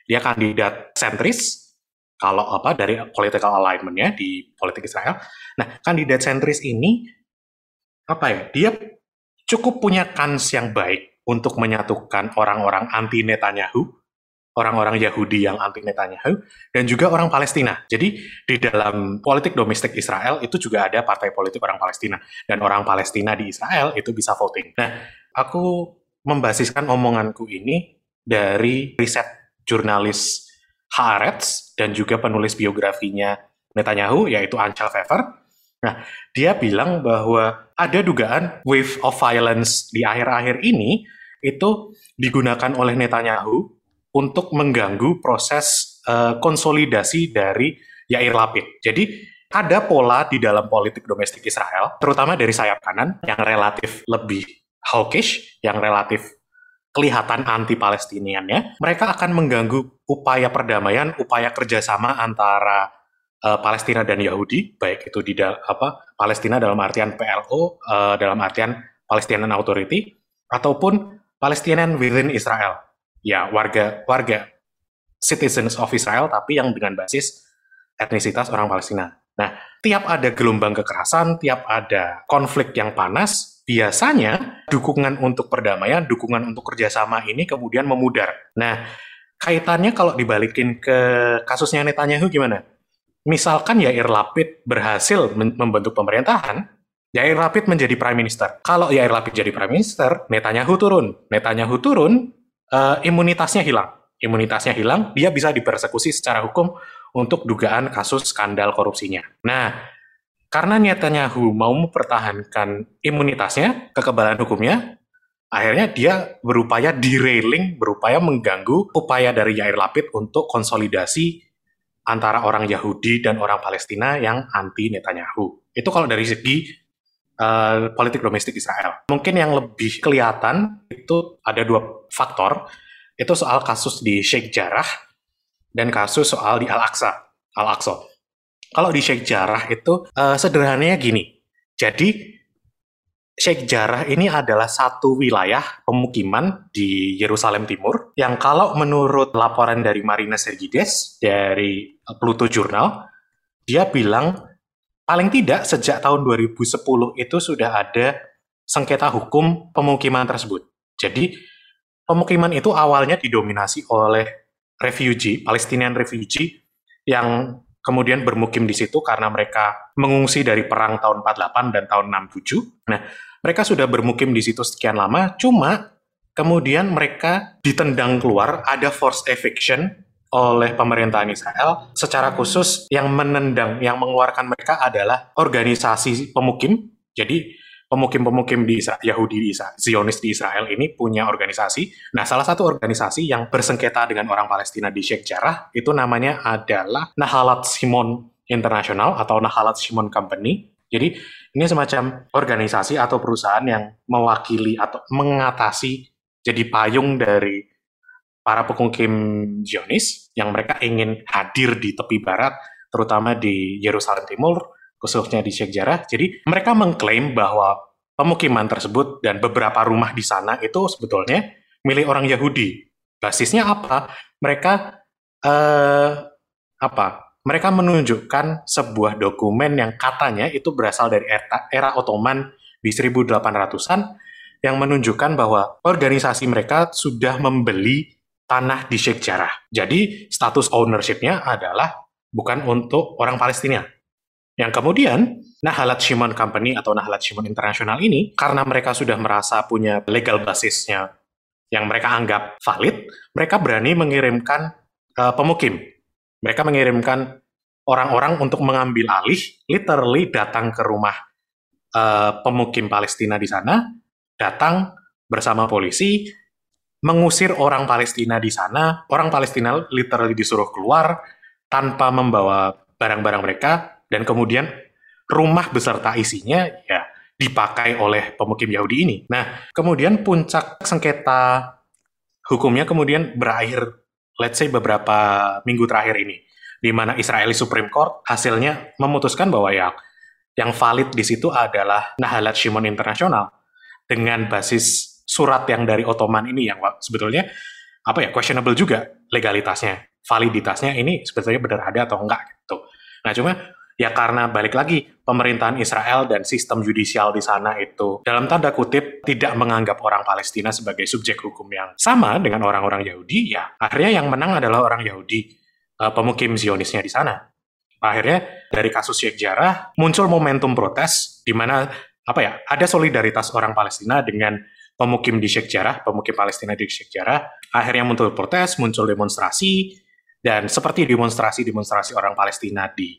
Dia kandidat sentris, kalau apa dari political alignment-nya di politik Israel. Nah, kandidat sentris ini apa ya? Dia cukup punya kans yang baik untuk menyatukan orang-orang anti Netanyahu, orang-orang Yahudi yang anti Netanyahu, dan juga orang Palestina. Jadi di dalam politik domestik Israel itu juga ada partai politik orang Palestina, dan orang Palestina di Israel itu bisa voting. Nah, aku membasiskan omonganku ini dari riset jurnalis Haaretz dan juga penulis biografinya Netanyahu, yaitu Anchal Pfeffer. Nah, dia bilang bahwa ada dugaan wave of violence di akhir-akhir ini itu digunakan oleh Netanyahu untuk mengganggu proses uh, konsolidasi dari Yair Lapid. Jadi ada pola di dalam politik domestik Israel, terutama dari sayap kanan yang relatif lebih hawkish yang relatif kelihatan anti Palestinian ya, mereka akan mengganggu upaya perdamaian, upaya kerjasama antara uh, Palestina dan Yahudi, baik itu di apa Palestina dalam artian PLO, uh, eh, dalam artian Palestinian Authority, ataupun Palestinian within Israel, ya warga warga citizens of Israel, tapi yang dengan basis etnisitas orang Palestina. Nah, tiap ada gelombang kekerasan, tiap ada konflik yang panas, biasanya dukungan untuk perdamaian, dukungan untuk kerjasama ini kemudian memudar. Nah, kaitannya kalau dibalikin ke kasusnya Netanyahu gimana? Misalkan Yair Lapid berhasil membentuk pemerintahan, Yair Lapid menjadi prime minister. Kalau Yair Lapid jadi prime minister, Netanyahu turun. Netanyahu turun, uh, imunitasnya hilang. Imunitasnya hilang, dia bisa dipersekusi secara hukum untuk dugaan kasus skandal korupsinya. Nah, karena Netanyahu mau mempertahankan imunitasnya, kekebalan hukumnya, akhirnya dia berupaya derailing, berupaya mengganggu upaya dari Yair Lapid untuk konsolidasi antara orang Yahudi dan orang Palestina yang anti Netanyahu. Itu kalau dari segi uh, politik domestik Israel. Mungkin yang lebih kelihatan itu ada dua faktor. Itu soal kasus di Sheikh Jarrah dan kasus soal di Al-Aqsa. Al-Aqsa. Kalau di Sheikh Jarrah itu uh, sederhananya gini. Jadi Sheikh Jarrah ini adalah satu wilayah pemukiman di Yerusalem Timur yang kalau menurut laporan dari Marina Sergides dari Pluto Journal, dia bilang paling tidak sejak tahun 2010 itu sudah ada sengketa hukum pemukiman tersebut. Jadi pemukiman itu awalnya didominasi oleh refugee, Palestinian refugee yang kemudian bermukim di situ karena mereka mengungsi dari perang tahun 48 dan tahun 67. Nah, mereka sudah bermukim di situ sekian lama, cuma kemudian mereka ditendang keluar, ada force eviction oleh pemerintahan Israel secara khusus yang menendang, yang mengeluarkan mereka adalah organisasi pemukim. Jadi pemukim-pemukim di Israel, Yahudi di Israel, Zionis di Israel ini punya organisasi. Nah, salah satu organisasi yang bersengketa dengan orang Palestina di Sheikh Jarrah itu namanya adalah Nahalat Simon International atau Nahalat Simon Company. Jadi, ini semacam organisasi atau perusahaan yang mewakili atau mengatasi jadi payung dari para pemukim Zionis yang mereka ingin hadir di tepi barat, terutama di Yerusalem Timur, khususnya di Sheikh Jarrah. Jadi mereka mengklaim bahwa pemukiman tersebut dan beberapa rumah di sana itu sebetulnya milik orang Yahudi. Basisnya apa? Mereka eh, apa? Mereka menunjukkan sebuah dokumen yang katanya itu berasal dari era, era Ottoman di 1800-an yang menunjukkan bahwa organisasi mereka sudah membeli tanah di Sheikh Jarrah. Jadi status ownership-nya adalah bukan untuk orang Palestina. Yang kemudian Nahalat Shimon Company atau Nahalat Shimon International ini, karena mereka sudah merasa punya legal basisnya yang mereka anggap valid, mereka berani mengirimkan uh, pemukim. Mereka mengirimkan orang-orang untuk mengambil alih, literally datang ke rumah uh, pemukim Palestina di sana, datang bersama polisi, mengusir orang Palestina di sana. Orang Palestina literally disuruh keluar tanpa membawa barang-barang mereka, dan kemudian rumah beserta isinya ya dipakai oleh pemukim Yahudi ini. Nah, kemudian puncak sengketa hukumnya kemudian berakhir, let's say beberapa minggu terakhir ini, di mana Israeli Supreme Court hasilnya memutuskan bahwa yang yang valid di situ adalah Nahalat Shimon Internasional dengan basis surat yang dari Ottoman ini yang sebetulnya apa ya questionable juga legalitasnya, validitasnya ini sebetulnya benar ada atau enggak gitu. Nah cuma ya karena balik lagi pemerintahan Israel dan sistem judicial di sana itu dalam tanda kutip tidak menganggap orang Palestina sebagai subjek hukum yang sama dengan orang-orang Yahudi, ya akhirnya yang menang adalah orang Yahudi uh, pemukim Zionisnya di sana. Akhirnya dari kasus Sheikh Jarrah muncul momentum protes di mana apa ya ada solidaritas orang Palestina dengan pemukim di Sheikh Jarrah, pemukim Palestina di Sheikh Jarrah, akhirnya muncul protes, muncul demonstrasi, dan seperti demonstrasi-demonstrasi orang Palestina di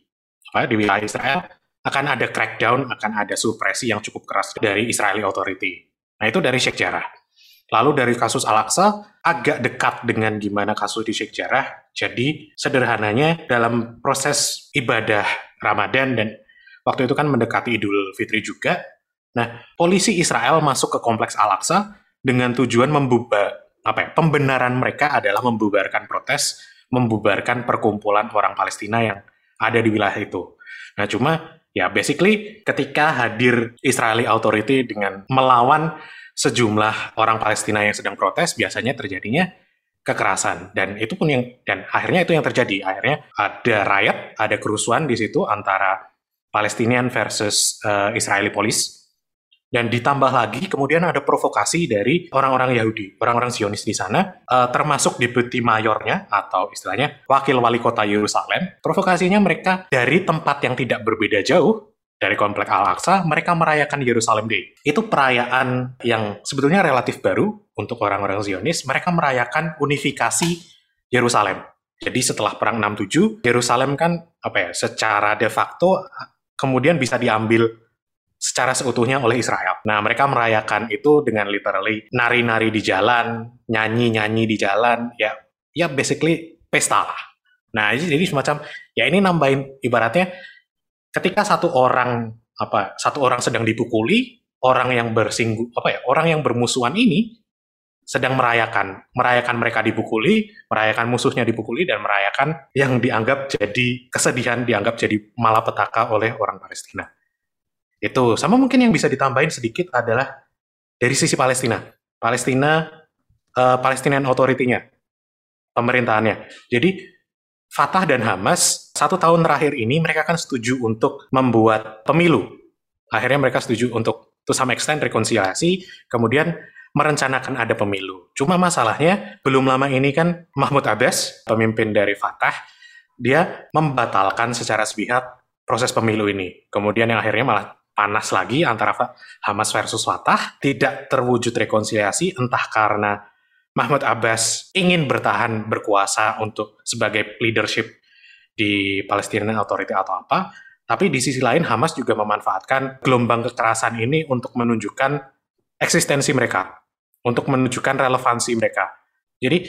di wilayah Israel, akan ada crackdown, akan ada supresi yang cukup keras dari Israeli Authority. Nah itu dari Sheikh Jarrah. Lalu dari kasus Al-Aqsa, agak dekat dengan gimana kasus di Sheikh Jarrah. Jadi sederhananya dalam proses ibadah Ramadan dan waktu itu kan mendekati Idul Fitri juga, Nah, polisi Israel masuk ke kompleks Al-Aqsa dengan tujuan membubar apa ya, pembenaran mereka adalah membubarkan protes, membubarkan perkumpulan orang Palestina yang ada di wilayah itu. Nah, cuma ya basically ketika hadir Israeli Authority dengan melawan sejumlah orang Palestina yang sedang protes, biasanya terjadinya kekerasan dan itu pun yang dan akhirnya itu yang terjadi. Akhirnya ada riot, ada kerusuhan di situ antara Palestinian versus uh, Israeli police dan ditambah lagi kemudian ada provokasi dari orang-orang Yahudi, orang-orang Zionis di sana, uh, termasuk deputi mayornya atau istilahnya wakil wali kota Yerusalem. Provokasinya mereka dari tempat yang tidak berbeda jauh dari komplek Al-Aqsa, mereka merayakan Yerusalem Day. Itu perayaan yang sebetulnya relatif baru untuk orang-orang Zionis. Mereka merayakan unifikasi Yerusalem. Jadi setelah perang 67, Yerusalem kan apa ya, secara de facto kemudian bisa diambil secara seutuhnya oleh Israel. Nah, mereka merayakan itu dengan literally nari-nari di jalan, nyanyi-nyanyi di jalan, ya ya basically pesta lah. Nah, jadi semacam ya ini nambahin ibaratnya ketika satu orang apa satu orang sedang dipukuli, orang yang bersinggung apa ya, orang yang bermusuhan ini sedang merayakan, merayakan mereka dipukuli, merayakan musuhnya dipukuli dan merayakan yang dianggap jadi kesedihan, dianggap jadi malapetaka oleh orang Palestina. Itu sama mungkin yang bisa ditambahin sedikit adalah dari sisi Palestina. Palestina uh, Palestinian Authority-nya, pemerintahannya. Jadi Fatah dan Hamas satu tahun terakhir ini mereka kan setuju untuk membuat pemilu. Akhirnya mereka setuju untuk to some extent rekonsiliasi, kemudian merencanakan ada pemilu. Cuma masalahnya belum lama ini kan Mahmud Abbas, pemimpin dari Fatah, dia membatalkan secara sepihak proses pemilu ini. Kemudian yang akhirnya malah panas lagi antara Hamas versus Fatah, tidak terwujud rekonsiliasi entah karena Mahmud Abbas ingin bertahan berkuasa untuk sebagai leadership di Palestinian Authority atau apa, tapi di sisi lain Hamas juga memanfaatkan gelombang kekerasan ini untuk menunjukkan eksistensi mereka, untuk menunjukkan relevansi mereka. Jadi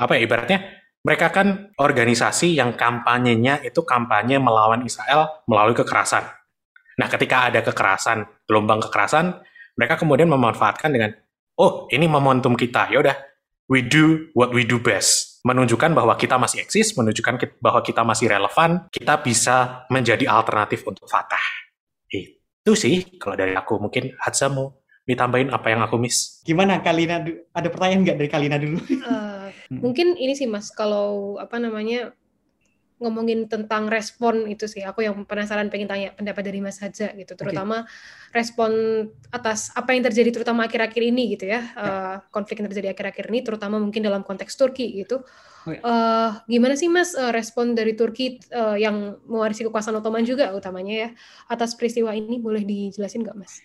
apa ya ibaratnya mereka kan organisasi yang kampanyenya itu kampanye melawan Israel melalui kekerasan. Nah, ketika ada kekerasan, gelombang kekerasan, mereka kemudian memanfaatkan dengan, oh, ini momentum kita, ya udah, we do what we do best. Menunjukkan bahwa kita masih eksis, menunjukkan bahwa kita masih relevan, kita bisa menjadi alternatif untuk Fatah. Itu sih, kalau dari aku. Mungkin Hadza mau ditambahin apa yang aku miss. Gimana Kalina? Ada pertanyaan nggak dari Kalina dulu? Uh, hmm. Mungkin ini sih Mas, kalau apa namanya ngomongin tentang respon itu sih. Aku yang penasaran pengen tanya pendapat dari Mas Haja gitu, terutama okay. respon atas apa yang terjadi terutama akhir-akhir ini gitu ya, ya. Uh, konflik yang terjadi akhir-akhir ini, terutama mungkin dalam konteks Turki gitu. Oh, uh, gimana sih Mas uh, respon dari Turki uh, yang mewarisi kekuasaan Ottoman juga utamanya ya atas peristiwa ini boleh dijelasin nggak Mas?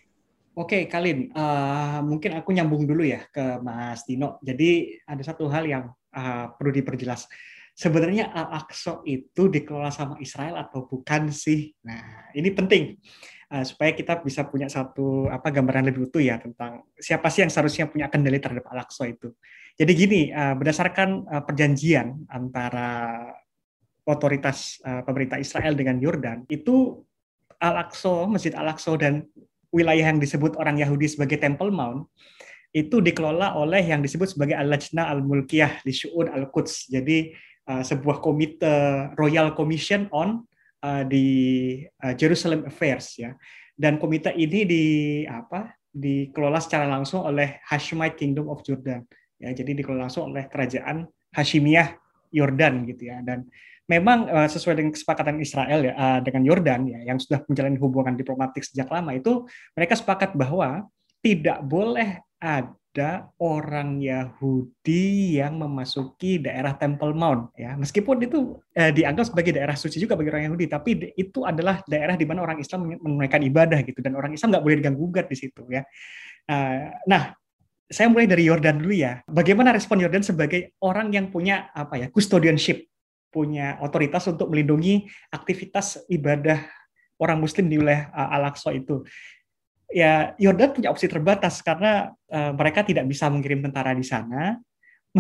Oke, okay, Kalin, uh, mungkin aku nyambung dulu ya ke Mas Dino. Jadi ada satu hal yang uh, perlu diperjelas sebenarnya Al-Aqsa itu dikelola sama Israel atau bukan sih? Nah, ini penting uh, supaya kita bisa punya satu apa gambaran lebih utuh ya tentang siapa sih yang seharusnya punya kendali terhadap Al-Aqsa itu. Jadi gini, uh, berdasarkan uh, perjanjian antara otoritas uh, pemerintah Israel dengan Yordan, itu Al-Aqsa, Masjid Al-Aqsa dan wilayah yang disebut orang Yahudi sebagai Temple Mount itu dikelola oleh yang disebut sebagai Al-Lajna Al-Mulkiyah di Syu'un Al-Quds. Jadi Uh, sebuah komite Royal Commission on uh, di uh, Jerusalem Affairs ya. Dan komite ini di apa? dikelola secara langsung oleh Hashemite Kingdom of Jordan. Ya, jadi dikelola langsung oleh kerajaan Hashimiyah Yordan gitu ya. Dan memang uh, sesuai dengan kesepakatan Israel ya uh, dengan Yordan ya yang sudah menjalani hubungan diplomatik sejak lama itu mereka sepakat bahwa tidak boleh ada ada orang Yahudi yang memasuki daerah Temple Mount ya. Meskipun itu eh, dianggap sebagai daerah suci juga bagi orang Yahudi tapi itu adalah daerah di mana orang Islam menunaikan ibadah gitu dan orang Islam nggak boleh diganggu gugat di situ ya. Uh, nah saya mulai dari Yordan dulu ya. Bagaimana respon Yordan sebagai orang yang punya apa ya custodianship punya otoritas untuk melindungi aktivitas ibadah orang Muslim di wilayah uh, Al-Aqsa itu ya Yordan punya opsi terbatas karena uh, mereka tidak bisa mengirim tentara di sana.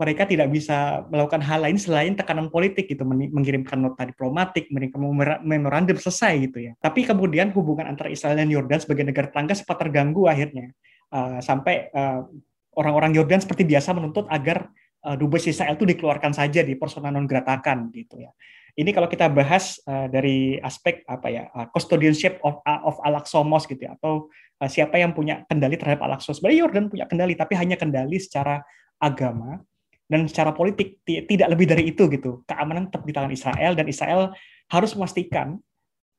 mereka tidak bisa melakukan hal lain selain tekanan politik gitu mengirimkan nota diplomatik, mengirimkan memorandum selesai gitu ya. Tapi kemudian hubungan antara Israel dan Yordan sebagai negara tetangga sempat terganggu akhirnya uh, sampai uh, orang-orang Yordan seperti biasa menuntut agar uh, dubes Israel itu dikeluarkan saja di persona non gratakan gitu ya. Ini kalau kita bahas uh, dari aspek apa ya uh, custodianship of uh, of Al-Aqsa Mosque gitu ya, atau uh, siapa yang punya kendali terhadap Al-Aqsa. Sebenarnya Yordan punya kendali tapi hanya kendali secara agama dan secara politik tidak lebih dari itu gitu. Keamanan tetap di tangan Israel dan Israel harus memastikan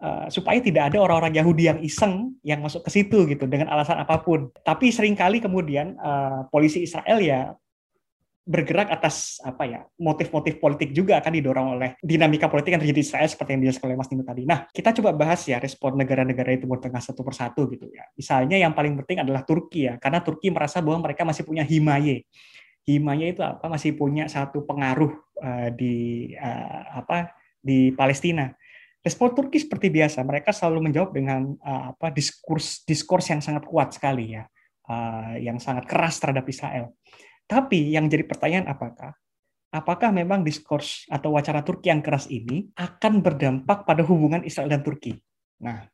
uh, supaya tidak ada orang-orang Yahudi yang iseng yang masuk ke situ gitu dengan alasan apa pun. Tapi sering kali kemudian uh, polisi Israel ya bergerak atas apa ya motif-motif politik juga akan didorong oleh dinamika politik yang terjadi di Israel seperti yang dijelaskan oleh Mas Nino tadi. Nah, kita coba bahas ya respon negara-negara itu Timur Tengah satu persatu gitu ya. Misalnya yang paling penting adalah Turki ya, karena Turki merasa bahwa mereka masih punya himaye. Himaye itu apa? Masih punya satu pengaruh uh, di uh, apa di Palestina. Respon Turki seperti biasa, mereka selalu menjawab dengan uh, apa diskurs diskurs yang sangat kuat sekali ya, uh, yang sangat keras terhadap Israel. Tapi yang jadi pertanyaan apakah apakah memang diskurs atau wacana Turki yang keras ini akan berdampak pada hubungan Israel dan Turki? Nah,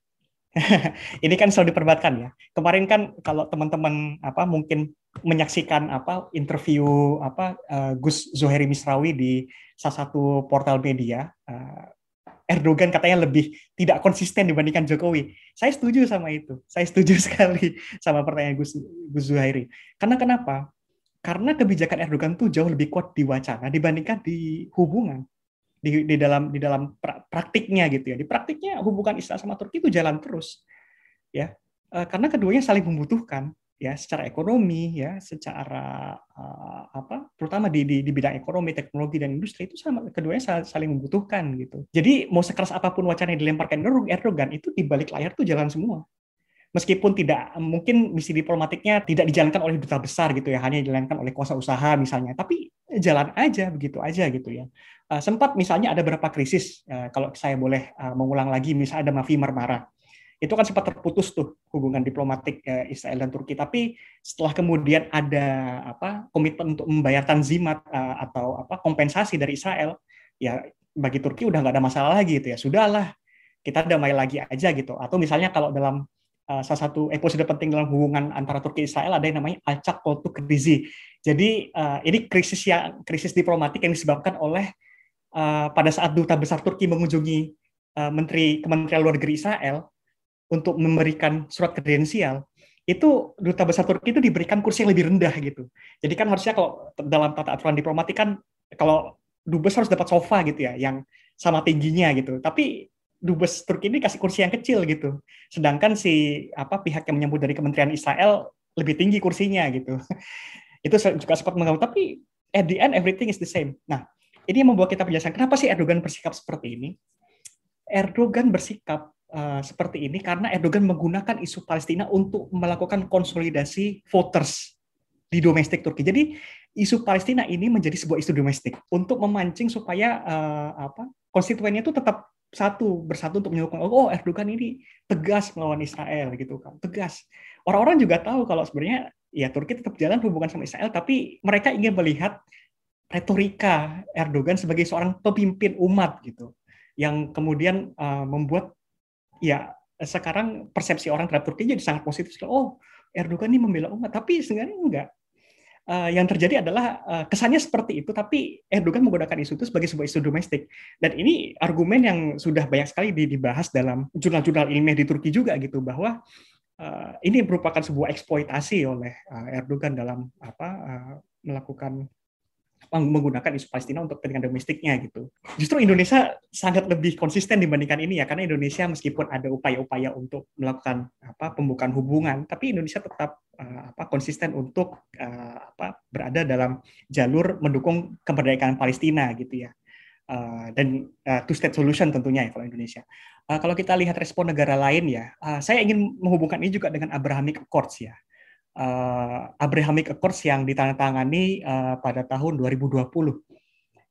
ini kan selalu diperdebatkan ya. Kemarin kan kalau teman-teman apa mungkin menyaksikan apa interview apa uh, Gus Zuhairi Misrawi di salah satu portal media uh, Erdogan katanya lebih tidak konsisten dibandingkan Jokowi. Saya setuju sama itu. Saya setuju sekali sama pertanyaan Gus, Gus Zuhairi. Karena kenapa? Karena kebijakan Erdogan itu jauh lebih kuat di wacana dibandingkan di hubungan di, di dalam di dalam praktiknya gitu ya. Di praktiknya hubungan Israel sama Turki itu jalan terus ya. Eh, karena keduanya saling membutuhkan ya secara ekonomi ya secara uh, apa terutama di, di di bidang ekonomi teknologi dan industri itu sama keduanya saling, saling membutuhkan gitu. Jadi mau sekeras apa pun wacana yang dilemparkan Erdogan itu di balik layar tuh jalan semua meskipun tidak mungkin misi diplomatiknya tidak dijalankan oleh duta besar gitu ya hanya dijalankan oleh kuasa usaha misalnya. Tapi jalan aja begitu aja gitu ya. Uh, sempat misalnya ada beberapa krisis uh, kalau saya boleh uh, mengulang lagi misalnya ada Mafi Marmara. Itu kan sempat terputus tuh hubungan diplomatik uh, Israel dan Turki. Tapi setelah kemudian ada apa komitmen untuk membayar tanzimat uh, atau apa kompensasi dari Israel ya bagi Turki udah nggak ada masalah lagi gitu ya. Sudahlah kita damai lagi aja gitu. Atau misalnya kalau dalam uh, salah satu episode penting dalam hubungan antara Turki Israel ada yang namanya acak kotu krizi. Jadi uh, ini krisis yang krisis diplomatik yang disebabkan oleh uh, pada saat duta besar Turki mengunjungi uh, Menteri Kementerian Luar Negeri Israel untuk memberikan surat kredensial itu duta besar Turki itu diberikan kursi yang lebih rendah gitu. Jadi kan harusnya kalau dalam tata aturan diplomatik kan kalau dubes harus dapat sofa gitu ya, yang sama tingginya gitu. Tapi dubes Turki ini kasih kursi yang kecil gitu. Sedangkan si apa pihak yang menyambut dari Kementerian Israel lebih tinggi kursinya gitu. Itu juga sempat mengganggu. Tapi at the end everything is the same. Nah, ini yang membuat kita penjelasan kenapa sih Erdogan bersikap seperti ini. Erdogan bersikap uh, seperti ini karena Erdogan menggunakan isu Palestina untuk melakukan konsolidasi voters di domestik Turki. Jadi isu Palestina ini menjadi sebuah isu domestik untuk memancing supaya uh, apa konstituennya itu tetap satu bersatu untuk menyokong oh Erdogan ini tegas melawan Israel gitu kan. Tegas. Orang-orang juga tahu kalau sebenarnya ya Turki tetap jalan hubungan sama Israel tapi mereka ingin melihat retorika Erdogan sebagai seorang pemimpin umat gitu. Yang kemudian uh, membuat ya sekarang persepsi orang terhadap Turki jadi sangat positif. Oh Erdogan ini membela umat. Tapi sebenarnya enggak uh, yang terjadi adalah uh, kesannya seperti itu, tapi Erdogan menggunakan isu itu sebagai sebuah isu domestik. Dan ini argumen yang sudah banyak sekali dibahas dalam jurnal-jurnal ilmiah di Turki juga gitu bahwa uh, ini merupakan sebuah eksploitasi oleh uh, Erdogan dalam apa uh, melakukan menggunakan isu Palestina untuk kepentingan domestiknya gitu. Justru Indonesia sangat lebih konsisten dibandingkan ini ya karena Indonesia meskipun ada upaya-upaya untuk melakukan apa pembukaan hubungan, tapi Indonesia tetap uh, apa konsisten untuk uh, apa berada dalam jalur mendukung kemerdekaan Palestina gitu ya. Uh, dan uh, two state solution tentunya ya kalau Indonesia. Uh, kalau kita lihat respon negara lain ya, uh, saya ingin menghubungkan ini juga dengan Abrahamic Accords ya uh, Abrahamic Accords yang ditandatangani uh, pada tahun 2020.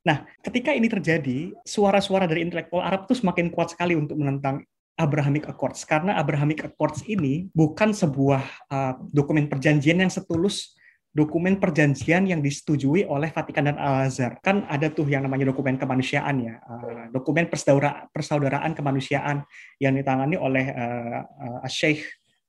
Nah, ketika ini terjadi, suara-suara dari intelektual Arab itu semakin kuat sekali untuk menentang Abrahamic Accords karena Abrahamic Accords ini bukan sebuah uh, dokumen perjanjian yang setulus dokumen perjanjian yang disetujui oleh Vatikan dan Al-Azhar. Kan ada tuh yang namanya dokumen kemanusiaan ya, dokumen persaudaraan, persaudaraan kemanusiaan yang ditangani oleh uh, uh, Sheikh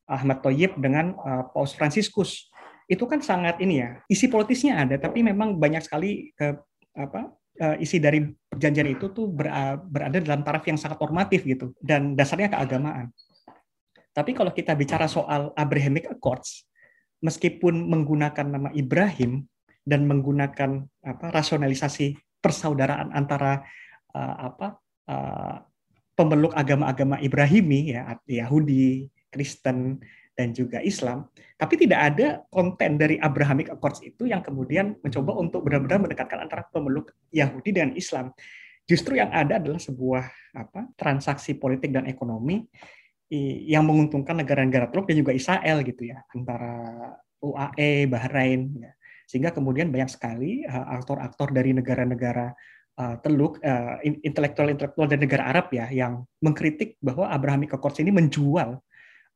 Ahmad Toyib dengan uh, Paus Franciscus itu kan sangat ini ya isi politisnya ada tapi memang banyak sekali ke apa uh, isi dari perjanjian itu tuh ber, berada dalam taraf yang sangat normatif gitu dan dasarnya keagamaan. Tapi kalau kita bicara soal Abrahamic Accords, meskipun menggunakan nama Ibrahim dan menggunakan apa rasionalisasi persaudaraan antara uh, apa uh, pemeluk agama-agama Ibrahimi ya Yahudi, Kristen dan juga Islam, tapi tidak ada konten dari Abrahamic Accords itu yang kemudian mencoba untuk benar-benar mendekatkan antara pemeluk Yahudi dengan Islam. Justru yang ada adalah sebuah apa transaksi politik dan ekonomi yang menguntungkan negara-negara Teluk dan juga Israel gitu ya antara UAE, Bahrain ya. Sehingga kemudian banyak sekali uh, aktor-aktor dari negara-negara uh, Teluk uh, intelektual-intelektual dan negara Arab ya yang mengkritik bahwa Abrahamic Accords ini menjual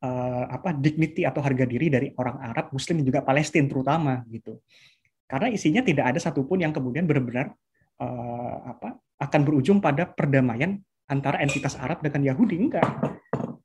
uh, apa dignity atau harga diri dari orang Arab, Muslim dan juga Palestina terutama gitu. Karena isinya tidak ada satupun yang kemudian benar-benar uh, apa akan berujung pada perdamaian antara entitas Arab dengan Yahudi enggak.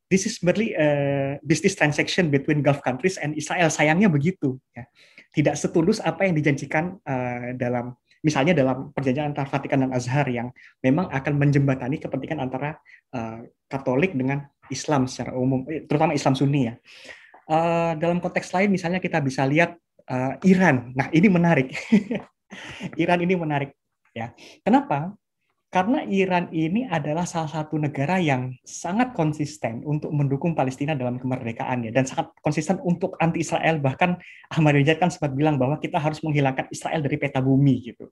This is merely a business transaction between Gulf countries and Israel. Sayangnya begitu. Ya. Tidak setulus apa yang dijanjikan uh, dalam misalnya dalam perjanjian antara Vatikan dan Azhar yang memang akan menjembatani kepentingan antara uh, Katolik dengan Islam secara umum, eh, terutama Islam Sunni ya. Uh, dalam konteks lain misalnya kita bisa lihat uh, Iran. Nah ini menarik. Iran ini menarik ya. Kenapa? Karena Iran ini adalah salah satu negara yang sangat konsisten untuk mendukung Palestina dalam kemerdekaannya dan sangat konsisten untuk anti Israel bahkan Ahmadinejad kan sempat bilang bahwa kita harus menghilangkan Israel dari peta bumi gitu.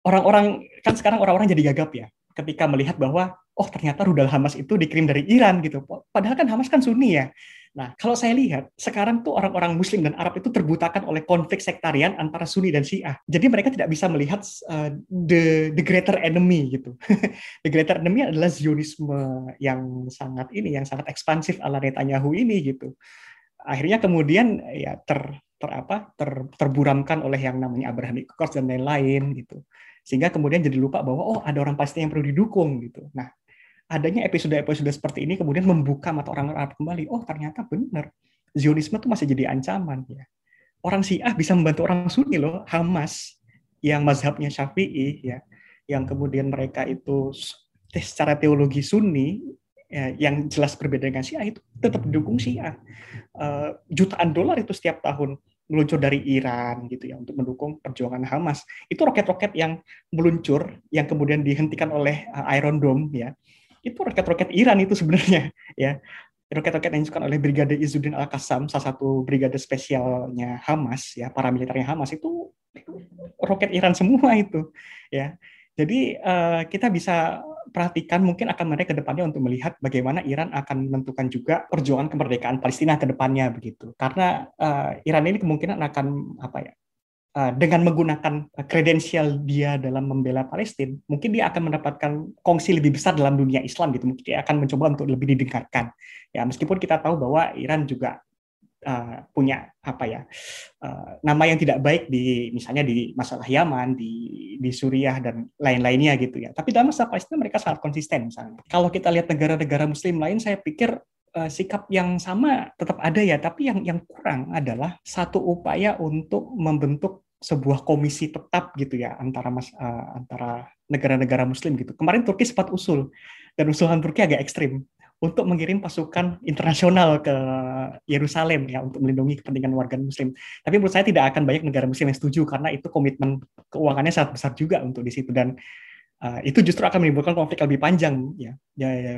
orang-orang uh, kan sekarang orang-orang jadi gagap ya ketika melihat bahwa oh ternyata rudal Hamas itu dikirim dari Iran gitu. Padahal kan Hamas kan Sunni ya. Nah, kalau saya lihat sekarang tuh orang-orang Muslim dan Arab itu terbutakan oleh konflik sektarian antara Sunni dan Syiah. Jadi mereka tidak bisa melihat uh, the the greater enemy gitu. the greater enemy adalah Zionisme yang sangat ini, yang sangat ekspansif ala Netanyahu ini gitu. Akhirnya kemudian ya ter ter apa ter, terburamkan oleh yang namanya Abraham Accords dan lain-lain gitu sehingga kemudian jadi lupa bahwa oh ada orang Palestina yang perlu didukung gitu. Nah, adanya episode-episode seperti ini kemudian membuka mata orang Arab kembali. Oh, ternyata benar. Zionisme itu masih jadi ancaman ya. Orang Syiah bisa membantu orang Sunni loh, Hamas yang mazhabnya Syafi'i ya, yang kemudian mereka itu secara teologi Sunni ya, yang jelas berbeda dengan Syiah itu tetap didukung Syiah. Uh, jutaan dolar itu setiap tahun meluncur dari Iran gitu ya untuk mendukung perjuangan Hamas. Itu roket-roket yang meluncur yang kemudian dihentikan oleh uh, Iron Dome ya. Itu roket-roket Iran itu sebenarnya ya. Roket-roket yang dilakukan oleh Brigade Izzuddin Al-Qassam, salah satu brigade spesialnya Hamas ya, para militernya Hamas itu, itu roket Iran semua itu ya. Jadi uh, kita bisa perhatikan mungkin akan menarik ke depannya untuk melihat bagaimana Iran akan menentukan juga perjuangan kemerdekaan Palestina ke depannya begitu. Karena uh, Iran ini kemungkinan akan apa ya? Uh, dengan menggunakan kredensial dia dalam membela Palestina, mungkin dia akan mendapatkan kongsi lebih besar dalam dunia Islam gitu. Mungkin dia akan mencoba untuk lebih didengarkan. Ya, meskipun kita tahu bahwa Iran juga uh, punya apa ya uh, nama yang tidak baik di misalnya di masalah Yaman di di Suriah dan lain-lainnya gitu ya tapi dalam masalah Palestina mereka sangat konsisten misalnya kalau kita lihat negara-negara Muslim lain saya pikir uh, sikap yang sama tetap ada ya tapi yang yang kurang adalah satu upaya untuk membentuk sebuah komisi tetap gitu ya antara mas uh, antara negara-negara Muslim gitu kemarin Turki sempat usul dan usulan Turki agak ekstrim untuk mengirim pasukan internasional ke Yerusalem ya untuk melindungi kepentingan warga Muslim. Tapi menurut saya tidak akan banyak negara Muslim yang setuju karena itu komitmen keuangannya sangat besar juga untuk di situ dan uh, itu justru akan menimbulkan konflik lebih panjang ya. ya, ya.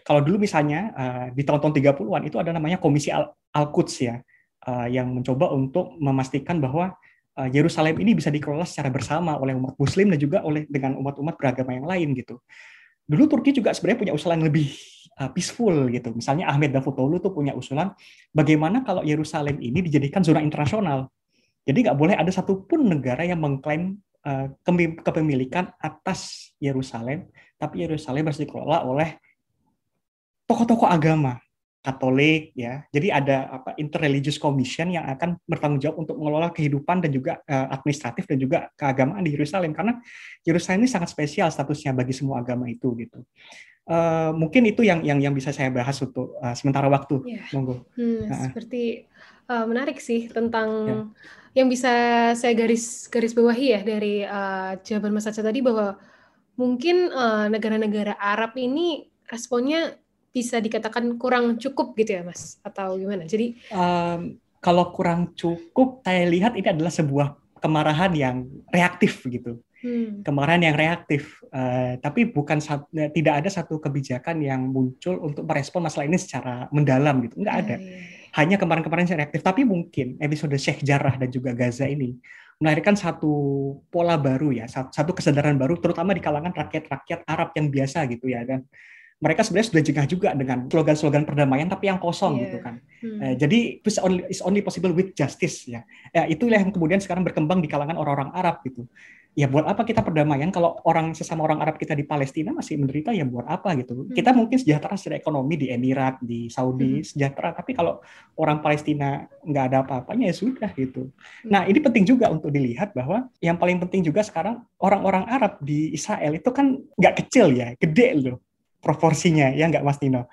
Kalau dulu misalnya uh, di tahun-tahun 30-an itu ada namanya Komisi Al-Quds ya uh, yang mencoba untuk memastikan bahwa Yerusalem ini bisa dikelola secara bersama oleh umat Muslim dan juga oleh dengan umat-umat beragama yang lain gitu. Dulu Turki juga sebenarnya punya usulan lebih uh, peaceful gitu. Misalnya Ahmed Davutoglu tuh punya usulan bagaimana kalau Yerusalem ini dijadikan zona internasional. Jadi nggak boleh ada satupun negara yang mengklaim uh, kepemilikan atas Yerusalem, tapi Yerusalem harus dikelola oleh tokoh-tokoh agama. Katolik ya. Jadi ada apa interreligious commission yang akan bertanggung jawab untuk mengelola kehidupan dan juga uh, administratif dan juga keagamaan di Yerusalem karena Yerusalem ini sangat spesial statusnya bagi semua agama itu gitu. Uh, mungkin itu yang yang yang bisa saya bahas untuk uh, sementara waktu. Yeah. Monggo. Hmm, nah. Seperti uh, menarik sih tentang yeah. yang bisa saya garis garis bawahi ya dari uh, jawaban Mas Aca tadi bahwa mungkin negara-negara uh, Arab ini responnya bisa dikatakan kurang cukup gitu ya Mas atau gimana? Jadi um, kalau kurang cukup saya lihat ini adalah sebuah kemarahan yang reaktif gitu. Hmm. Kemarahan yang reaktif, uh, tapi bukan ya, tidak ada satu kebijakan yang muncul untuk merespon masalah ini secara mendalam gitu, nggak ada. yeah. Hanya kemarin-kemarin yang reaktif, tapi mungkin episode Sheikh Jarrah dan juga Gaza ini melahirkan satu pola baru ya, satu kesadaran baru, terutama di kalangan rakyat-rakyat Arab yang biasa gitu ya, dan mereka sebenarnya sudah jengah juga dengan slogan-slogan perdamaian tapi yang kosong yeah. gitu kan. Hmm. Uh, jadi it's only, it's only possible with justice ya. Ya itulah yang kemudian sekarang berkembang di kalangan orang-orang Arab gitu. Ya buat apa kita perdamaian kalau orang sesama orang Arab kita di Palestina masih menderita ya buat apa gitu. Hmm. Kita mungkin sejahtera secara ekonomi di Emirat, di Saudi hmm. sejahtera tapi kalau orang Palestina nggak ada apa-apanya ya sudah gitu. Hmm. Nah, ini penting juga untuk dilihat bahwa yang paling penting juga sekarang orang-orang Arab di Israel itu kan nggak kecil ya, gede loh proporsinya ya nggak Mas Nino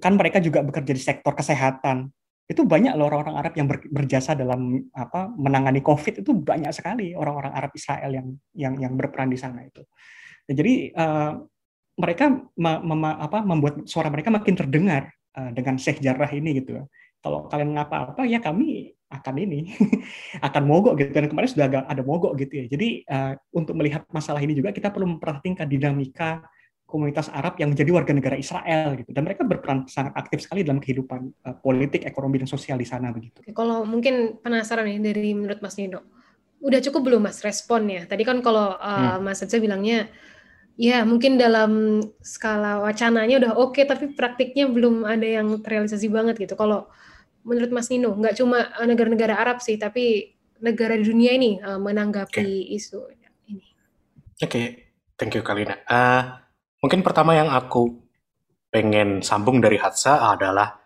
kan mereka juga bekerja di sektor kesehatan. Itu banyak loh orang-orang Arab yang berjasa dalam apa menangani COVID. Itu banyak sekali orang-orang Arab Israel yang yang yang berperan di sana itu. Nah, jadi uh, mereka me, me, apa, membuat suara mereka makin terdengar uh, dengan Sheikh Jarrah ini gitu. Kalau kalian ngapa-apa ya kami akan ini akan mogok gitu. Dan kemarin sudah agak ada mogok gitu ya. Jadi uh, untuk melihat masalah ini juga kita perlu memperhatikan dinamika komunitas Arab yang menjadi warga negara Israel gitu dan mereka berperan sangat aktif sekali dalam kehidupan uh, politik, ekonomi dan sosial di sana begitu. Kalau mungkin penasaran nih dari menurut Mas Nido, udah cukup belum Mas responnya? Tadi kan kalau uh, hmm. Mas saja bilangnya ya mungkin dalam skala wacananya udah oke okay, tapi praktiknya belum ada yang terrealisasi banget gitu. Kalau menurut Mas Nino nggak cuma negara-negara Arab sih tapi negara di dunia ini uh, menanggapi okay. isu ini. Oke, okay. thank you Kalina. Uh, Mungkin pertama yang aku pengen sambung dari Hatsa adalah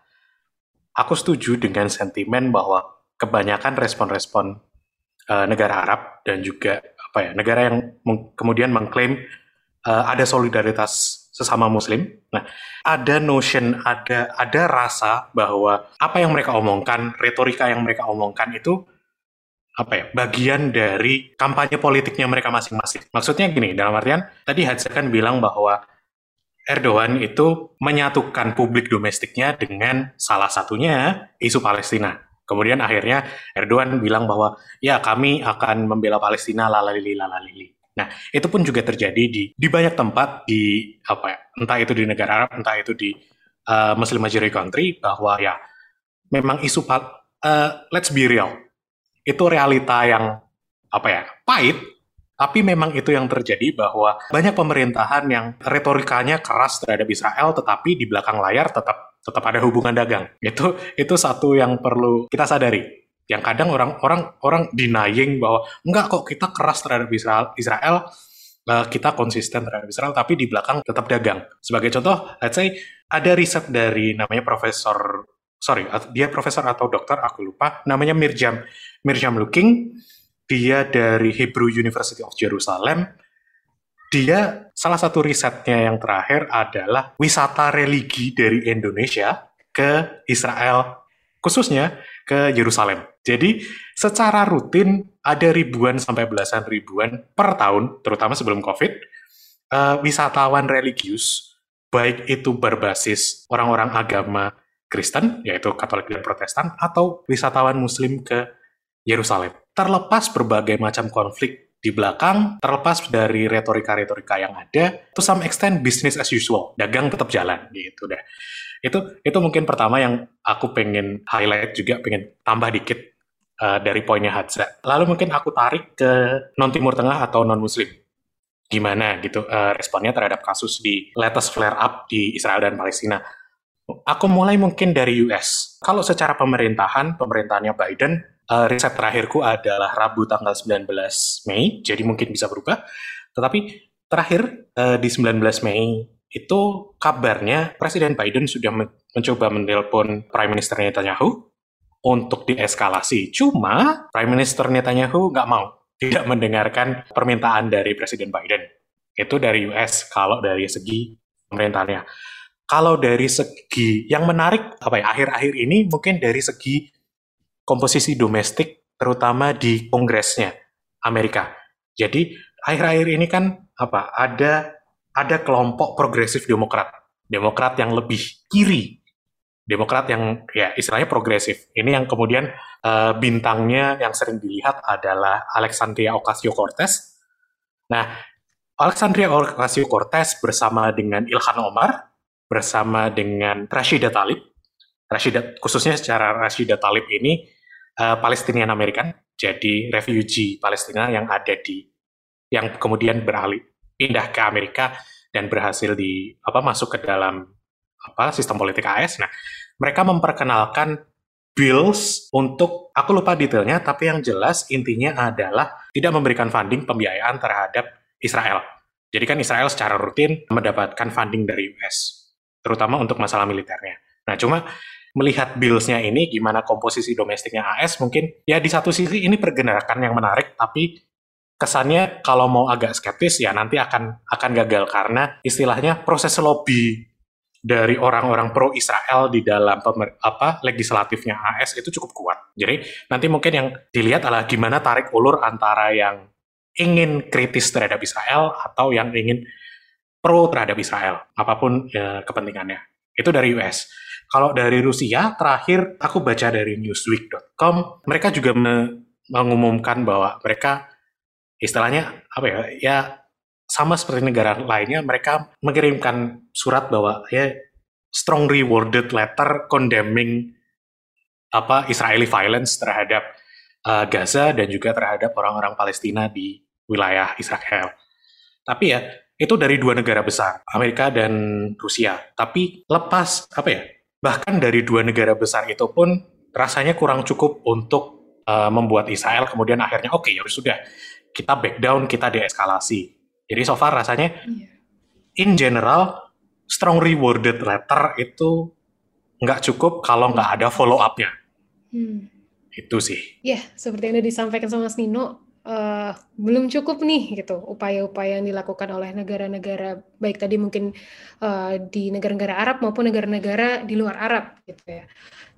aku setuju dengan sentimen bahwa kebanyakan respon-respon uh, negara Arab dan juga apa ya negara yang meng kemudian mengklaim uh, ada solidaritas sesama Muslim. Nah, ada notion, ada ada rasa bahwa apa yang mereka omongkan, retorika yang mereka omongkan itu apa ya bagian dari kampanye politiknya mereka masing-masing. Maksudnya gini, dalam artian tadi Hadza kan bilang bahwa Erdogan itu menyatukan publik domestiknya dengan salah satunya isu Palestina. Kemudian akhirnya Erdogan bilang bahwa ya kami akan membela Palestina lalalili lalalili. Nah, itu pun juga terjadi di di banyak tempat di apa ya, entah itu di negara Arab, entah itu di uh, Muslim majority country bahwa ya memang isu uh, let's be real. Itu realita yang apa ya, pahit tapi memang itu yang terjadi bahwa banyak pemerintahan yang retorikanya keras terhadap Israel tetapi di belakang layar tetap tetap ada hubungan dagang. Itu itu satu yang perlu kita sadari. Yang kadang orang-orang orang denying bahwa enggak kok kita keras terhadap Israel, Israel uh, kita konsisten terhadap Israel, tapi di belakang tetap dagang. Sebagai contoh, let's say ada riset dari namanya Profesor, sorry, dia profesor atau dokter, aku lupa, namanya Mirjam, Mirjam Looking, dia dari Hebrew University of Jerusalem, dia salah satu risetnya yang terakhir adalah wisata religi dari Indonesia ke Israel, khususnya ke Yerusalem. Jadi secara rutin ada ribuan sampai belasan ribuan per tahun, terutama sebelum COVID, uh, wisatawan religius, baik itu berbasis orang-orang agama Kristen, yaitu Katolik dan Protestan, atau wisatawan Muslim ke Yerusalem. Terlepas berbagai macam konflik di belakang, terlepas dari retorika-retorika yang ada, to some extent business as usual, dagang tetap jalan gitu deh. Itu itu mungkin pertama yang aku pengen highlight juga, pengen tambah dikit uh, dari poinnya Hadza. Lalu mungkin aku tarik ke non Timur Tengah atau non Muslim. Gimana gitu uh, responnya terhadap kasus di latest flare up di Israel dan Palestina. Aku mulai mungkin dari US. Kalau secara pemerintahan, pemerintahannya Biden uh, riset terakhirku adalah Rabu tanggal 19 Mei, jadi mungkin bisa berubah. Tetapi terakhir uh, di 19 Mei itu kabarnya Presiden Biden sudah mencoba menelpon Prime Minister Netanyahu untuk dieskalasi. Cuma Prime Minister Netanyahu nggak mau, tidak mendengarkan permintaan dari Presiden Biden. Itu dari US kalau dari segi pemerintahnya. Kalau dari segi yang menarik apa ya akhir-akhir ini mungkin dari segi komposisi domestik terutama di kongresnya Amerika. Jadi akhir-akhir ini kan apa ada ada kelompok progresif Demokrat, Demokrat yang lebih kiri, Demokrat yang ya istilahnya progresif. Ini yang kemudian uh, bintangnya yang sering dilihat adalah Alexandria Ocasio-Cortez. Nah, Alexandria Ocasio-Cortez bersama dengan Ilhan Omar, bersama dengan Rashida Talib, Rashida khususnya secara Rashida Talib ini uh, Palestinian American, jadi refugee Palestina yang ada di yang kemudian beralih pindah ke Amerika dan berhasil di apa masuk ke dalam apa sistem politik AS. Nah, mereka memperkenalkan bills untuk aku lupa detailnya tapi yang jelas intinya adalah tidak memberikan funding pembiayaan terhadap Israel. Jadi kan Israel secara rutin mendapatkan funding dari US, terutama untuk masalah militernya. Nah, cuma melihat bills-nya ini gimana komposisi domestiknya AS mungkin ya di satu sisi ini pergerakan yang menarik tapi kesannya kalau mau agak skeptis ya nanti akan akan gagal karena istilahnya proses lobby dari orang-orang pro Israel di dalam pemer, apa legislatifnya AS itu cukup kuat. Jadi nanti mungkin yang dilihat adalah gimana tarik ulur antara yang ingin kritis terhadap Israel atau yang ingin pro terhadap Israel, apa pun ya, kepentingannya. Itu dari US. Kalau dari Rusia, terakhir aku baca dari newsweek.com, mereka juga mengumumkan bahwa mereka istilahnya apa ya, ya sama seperti negara lainnya, mereka mengirimkan surat bahwa ya strong rewarded letter condemning apa Israeli violence terhadap uh, Gaza dan juga terhadap orang-orang Palestina di wilayah Israel. Tapi ya itu dari dua negara besar, Amerika dan Rusia. Tapi lepas apa ya? Bahkan dari dua negara besar itu pun rasanya kurang cukup untuk uh, membuat Israel kemudian akhirnya oke okay, ya sudah kita back down kita deeskalasi jadi so far rasanya yeah. in general strong rewarded letter itu nggak cukup kalau nggak ada follow upnya hmm. itu sih ya yeah, seperti yang udah disampaikan sama Mas Nino uh, belum cukup nih gitu upaya-upaya yang dilakukan oleh negara-negara baik tadi mungkin uh, di negara-negara Arab maupun negara-negara di luar Arab gitu ya.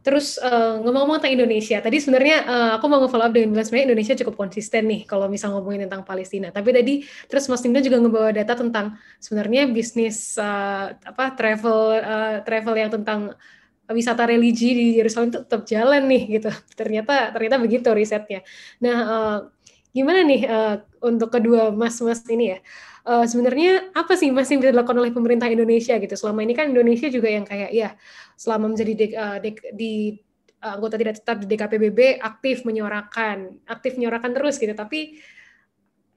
Terus uh, ngomong-ngomong tentang Indonesia, tadi sebenarnya uh, aku mau nge-follow up dengan bilang sebenarnya Indonesia cukup konsisten nih kalau misal ngomongin tentang Palestina. Tapi tadi terus Mas Nino juga ngebawa data tentang sebenarnya bisnis uh, apa travel uh, travel yang tentang wisata religi di Yerusalem itu tetap jalan nih gitu. Ternyata ternyata begitu risetnya. Nah, uh, gimana nih uh, untuk kedua mas-mas ini ya? Uh, sebenarnya apa sih masih bisa dilakukan oleh pemerintah Indonesia gitu? Selama ini kan Indonesia juga yang kayak ya selama menjadi de, uh, di anggota tidak tetap di DKPBB aktif menyuarakan, aktif menyuarakan terus gitu. Tapi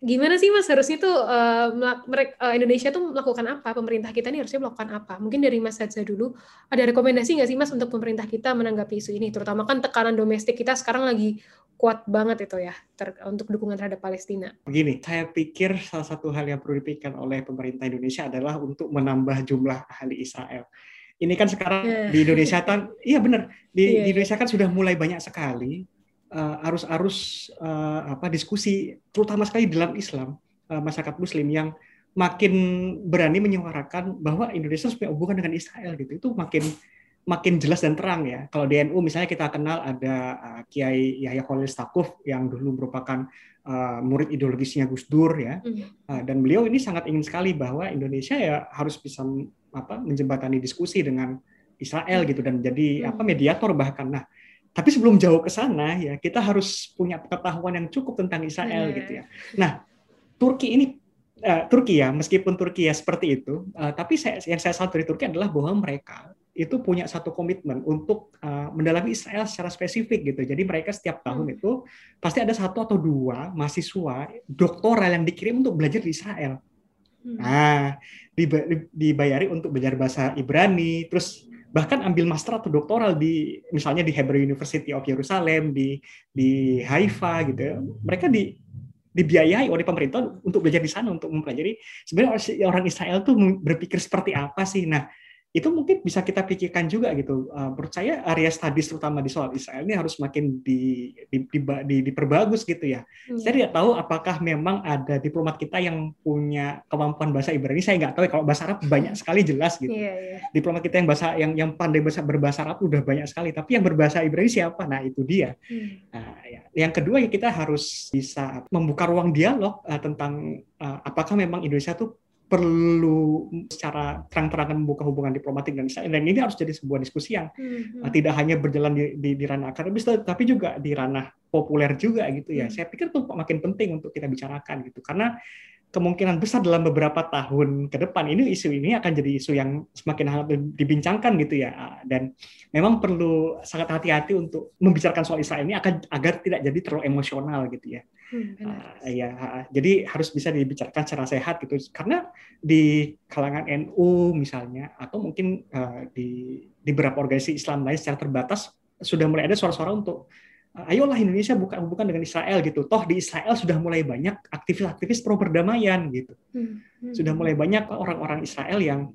gimana sih mas harusnya tuh uh, uh, Indonesia tuh melakukan apa pemerintah kita ini harusnya melakukan apa mungkin dari mas Hadza dulu ada rekomendasi nggak sih mas untuk pemerintah kita menanggapi isu ini terutama kan tekanan domestik kita sekarang lagi kuat banget itu ya ter untuk dukungan terhadap Palestina. Begini, saya pikir salah satu hal yang perlu dipikirkan oleh pemerintah Indonesia adalah untuk menambah jumlah ahli Israel. Ini kan sekarang yeah. di Indonesia kan, iya benar di, yeah, di iya. Indonesia kan sudah mulai banyak sekali uh, arus-arus uh, apa diskusi terutama sekali dalam Islam uh, masyarakat Muslim yang makin berani menyuarakan bahwa Indonesia punya hubungan dengan Israel gitu itu makin makin jelas dan terang ya. Kalau di NU misalnya kita kenal ada uh, Kiai Yahya Khalil Stakuf yang dulu merupakan uh, murid ideologisnya Gus Dur ya. Uh, dan beliau ini sangat ingin sekali bahwa Indonesia ya harus bisa apa menjembatani diskusi dengan Israel gitu dan jadi apa mediator bahkan. Nah, tapi sebelum jauh ke sana ya kita harus punya pengetahuan yang cukup tentang Israel yeah. gitu ya. Nah, Turki ini uh, Turki ya, meskipun Turki ya seperti itu, uh, tapi saya, yang saya salut dari Turki adalah bahwa mereka itu punya satu komitmen untuk uh, mendalami Israel secara spesifik gitu. Jadi mereka setiap tahun hmm. itu pasti ada satu atau dua mahasiswa doktoral yang dikirim untuk belajar di Israel. Hmm. Nah, dibayari untuk belajar bahasa Ibrani, terus bahkan ambil master atau doktoral di misalnya di Hebrew University of Jerusalem di di Haifa gitu mereka di dibiayai oleh pemerintah untuk belajar di sana untuk mempelajari sebenarnya orang Israel tuh berpikir seperti apa sih nah itu mungkin bisa kita pikirkan juga gitu. Uh, menurut saya area studies terutama di soal Israel ini harus makin di, di, di, di diperbagus gitu ya. Hmm. Saya tidak tahu apakah memang ada diplomat kita yang punya kemampuan bahasa Ibrani. Saya nggak tahu ya, kalau bahasa Arab banyak sekali jelas gitu. Yeah, yeah. Diplomat kita yang bahasa yang yang pandai bahasa berbahasa Arab udah banyak sekali. Tapi yang berbahasa Ibrani siapa? Nah itu dia. Hmm. Nah, ya. Yang kedua ya kita harus bisa membuka ruang dialog uh, tentang uh, apakah memang Indonesia tuh perlu secara terang-terangan membuka hubungan diplomatik dan dan ini harus jadi sebuah diskusi yang hmm. Uh, tidak hanya berjalan di, di, di ranah akademis tapi juga di ranah populer juga gitu ya. Hmm. Saya pikir itu makin penting untuk kita bicarakan gitu karena kemungkinan besar dalam beberapa tahun ke depan ini isu ini akan jadi isu yang semakin hangat dibincangkan gitu ya. Dan memang perlu sangat hati-hati untuk membicarakan soal Israel ini akan agar tidak jadi terlalu emosional gitu ya. Hmm, uh, ya jadi harus bisa dibicarakan secara sehat gitu. Karena di kalangan NU misalnya atau mungkin uh, di di beberapa organisasi Islam lain secara terbatas sudah mulai ada suara-suara untuk ayolah Indonesia buka hubungan dengan Israel gitu. Toh di Israel sudah mulai banyak aktivis-aktivis pro perdamaian gitu. Hmm, hmm. Sudah mulai banyak orang-orang Israel yang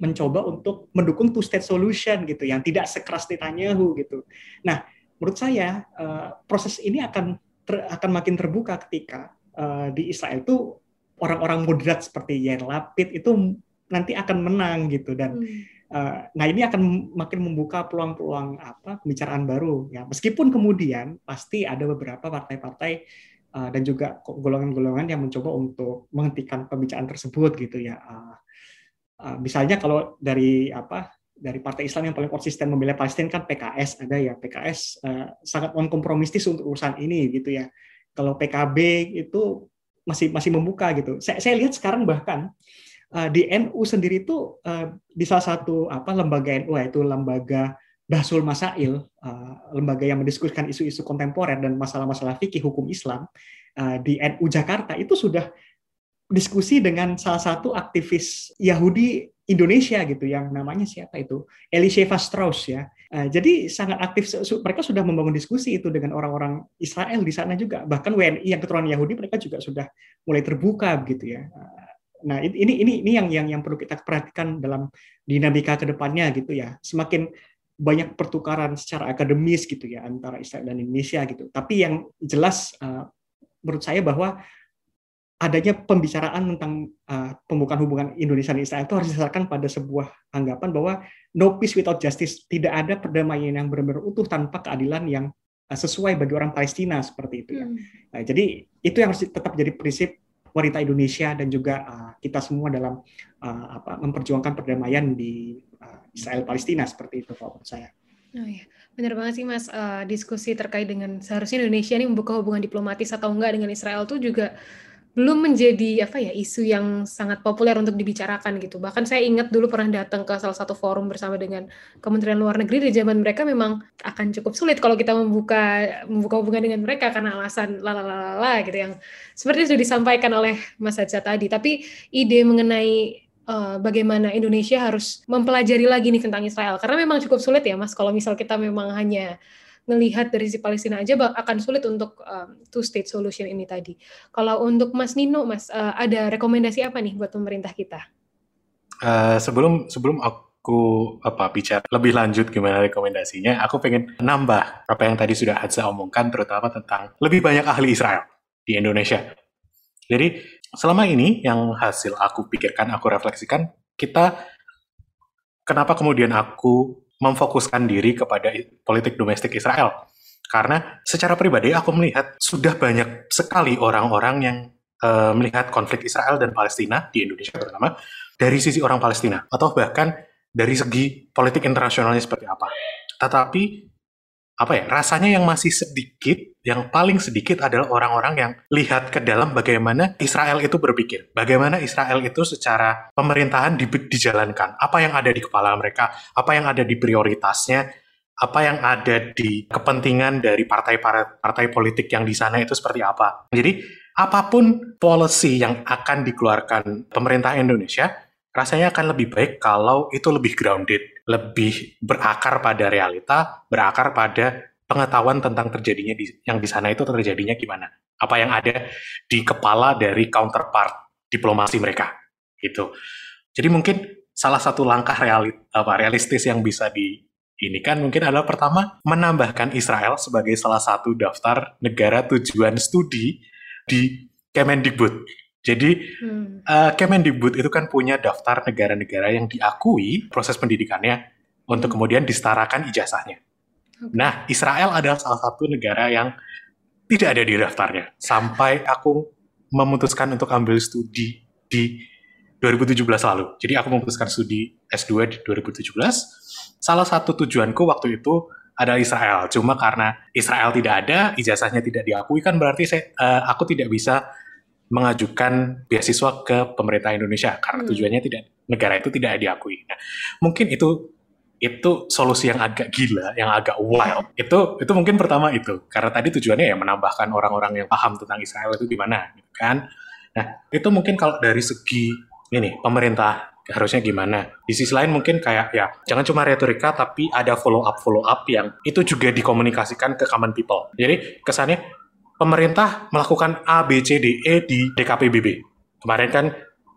mencoba untuk mendukung two state solution gitu yang tidak sekeras Netanyahu gitu. Nah, menurut saya uh, proses ini akan ter, akan makin terbuka ketika uh, di Israel itu orang-orang moderat seperti Yair Lapid itu nanti akan menang gitu dan hmm Eh, nah ini akan makin membuka peluang-peluang apa pembicaraan baru ya. Meskipun kemudian pasti ada beberapa partai-partai uh, dan juga golongan-golongan yang mencoba untuk menghentikan pembicaraan tersebut gitu ya. Uh, misalnya kalau dari apa dari partai Islam yang paling konsisten membela Palestina kan PKS ada ya. PKS sangat non kompromistis untuk urusan ini gitu ya. Kalau PKB itu masih masih membuka gitu. Saya, saya lihat sekarang bahkan di NU sendiri itu uh, di salah satu apa lembaga NU yaitu lembaga Bahsul Masail, uh, lembaga yang mendiskusikan isu-isu kontemporer dan masalah-masalah fikih hukum Islam uh, di NU Jakarta itu sudah diskusi dengan salah satu aktivis Yahudi Indonesia gitu yang namanya siapa itu Elisheva Strauss ya. Uh, jadi sangat aktif mereka sudah membangun diskusi itu dengan orang-orang Israel di sana juga bahkan WNI yang keturunan Yahudi mereka juga sudah mulai terbuka begitu ya. Uh, Nah, ini ini ini yang yang yang perlu kita perhatikan dalam dinamika ke depannya gitu ya. Semakin banyak pertukaran secara akademis gitu ya antara Israel dan Indonesia gitu. Tapi yang jelas uh, menurut saya bahwa adanya pembicaraan tentang uh, pembukaan hubungan Indonesia dan Israel itu harus didasarkan pada sebuah anggapan bahwa no peace without justice, tidak ada perdamaian yang benar-benar utuh tanpa keadilan yang uh, sesuai bagi orang Palestina seperti itu ya. Hmm. Nah, jadi itu yang harus tetap jadi prinsip wanita Indonesia dan juga uh, kita semua dalam uh, apa memperjuangkan perdamaian di uh, Israel Palestina seperti itu kalau saya. Oh ya, benar banget sih Mas. Uh, diskusi terkait dengan seharusnya Indonesia ini membuka hubungan diplomatis atau enggak dengan Israel itu juga belum menjadi apa ya isu yang sangat populer untuk dibicarakan gitu. Bahkan saya ingat dulu pernah datang ke salah satu forum bersama dengan Kementerian Luar Negeri di zaman mereka memang akan cukup sulit kalau kita membuka membuka hubungan dengan mereka karena alasan lalalala gitu yang seperti sudah disampaikan oleh Mas Haja tadi. Tapi ide mengenai uh, bagaimana Indonesia harus mempelajari lagi nih tentang Israel karena memang cukup sulit ya Mas kalau misal kita memang hanya ngelihat dari si Palestina aja akan sulit untuk um, two state solution ini tadi. Kalau untuk Mas Nino, Mas uh, ada rekomendasi apa nih buat pemerintah kita? Uh, sebelum sebelum aku apa bicara lebih lanjut gimana rekomendasinya, aku pengen nambah apa yang tadi sudah Hadza omongkan, terutama tentang lebih banyak ahli Israel di Indonesia. Jadi selama ini yang hasil aku pikirkan, aku refleksikan, kita kenapa kemudian aku memfokuskan diri kepada politik domestik Israel. Karena secara pribadi aku melihat sudah banyak sekali orang-orang yang uh, melihat konflik Israel dan Palestina di Indonesia terutama dari sisi orang Palestina atau bahkan dari segi politik internasionalnya seperti apa. Tetapi apa ya rasanya yang masih sedikit yang paling sedikit adalah orang-orang yang lihat ke dalam bagaimana Israel itu berpikir bagaimana Israel itu secara pemerintahan di, dijalankan apa yang ada di kepala mereka apa yang ada di prioritasnya apa yang ada di kepentingan dari partai-partai politik yang di sana itu seperti apa. Jadi apa pun policy yang akan dikeluarkan pemerintah Indonesia rasanya akan lebih baik kalau itu lebih grounded, lebih berakar pada realita, berakar pada pengetahuan tentang terjadinya di, yang di sana itu terjadinya gimana. Apa yang ada di kepala dari counterpart diplomasi mereka. Gitu. Jadi mungkin salah satu langkah realit, apa, realistis yang bisa di ini kan mungkin adalah pertama menambahkan Israel sebagai salah satu daftar negara tujuan studi di Kemendikbud jadi hmm. uh, Kemendikbud itu kan punya daftar negara-negara yang diakui proses pendidikannya untuk hmm. kemudian disetarakan ijazahnya. Okay. Nah, Israel adalah salah satu negara yang tidak ada di daftarnya sampai aku memutuskan untuk ambil studi di 2017 lalu. Jadi aku memutuskan studi S2 di 2017. Salah satu tujuanku waktu itu adalah Israel. Cuma karena Israel tidak ada, ijazahnya tidak diakui kan berarti saya uh, aku tidak bisa mengajukan beasiswa ke pemerintah Indonesia karena hmm. tujuannya tidak negara itu tidak diakui. Nah, mungkin itu itu solusi yang agak gila, yang agak wild. Itu itu mungkin pertama itu karena tadi tujuannya ya menambahkan orang-orang yang paham tentang Israel itu gimana, gitu kan? Nah, itu mungkin kalau dari segi ini pemerintah harusnya gimana. Di sisi lain mungkin kayak ya jangan cuma retorika tapi ada follow up follow up yang itu juga dikomunikasikan ke common people. Jadi kesannya pemerintah melakukan A, B, C, D, E di DKPBB. Kemarin kan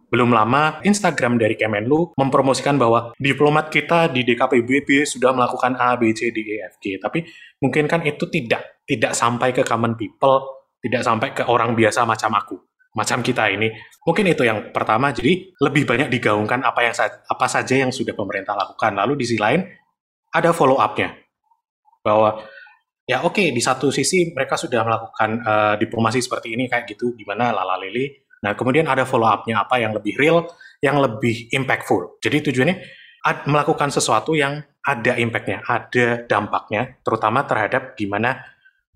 belum lama Instagram dari Kemenlu mempromosikan bahwa diplomat kita di DKPBB sudah melakukan A, B, C, D, E, F, G. Tapi mungkin kan itu tidak tidak sampai ke common people, tidak sampai ke orang biasa macam aku, macam kita ini. Mungkin itu yang pertama. Jadi lebih banyak digaungkan apa yang apa saja yang sudah pemerintah lakukan. Lalu di sisi lain ada follow up-nya bahwa ya oke okay, di satu sisi mereka sudah melakukan uh, diplomasi seperti ini kayak gitu gimana lala lili nah kemudian ada follow up-nya apa yang lebih real yang lebih impactful. Jadi tujuannya ad, melakukan sesuatu yang ada impact-nya ada dampaknya terutama terhadap gimana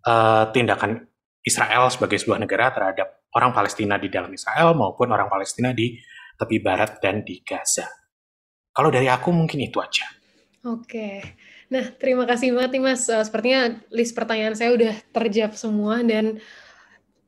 uh, tindakan Israel sebagai sebuah negara terhadap orang Palestina di dalam Israel maupun orang Palestina di tepi barat dan di Gaza. Kalau dari aku mungkin itu aja. Oke. okay. Nah, terima kasih banget nih Mas. Uh, sepertinya list pertanyaan saya udah terjawab semua dan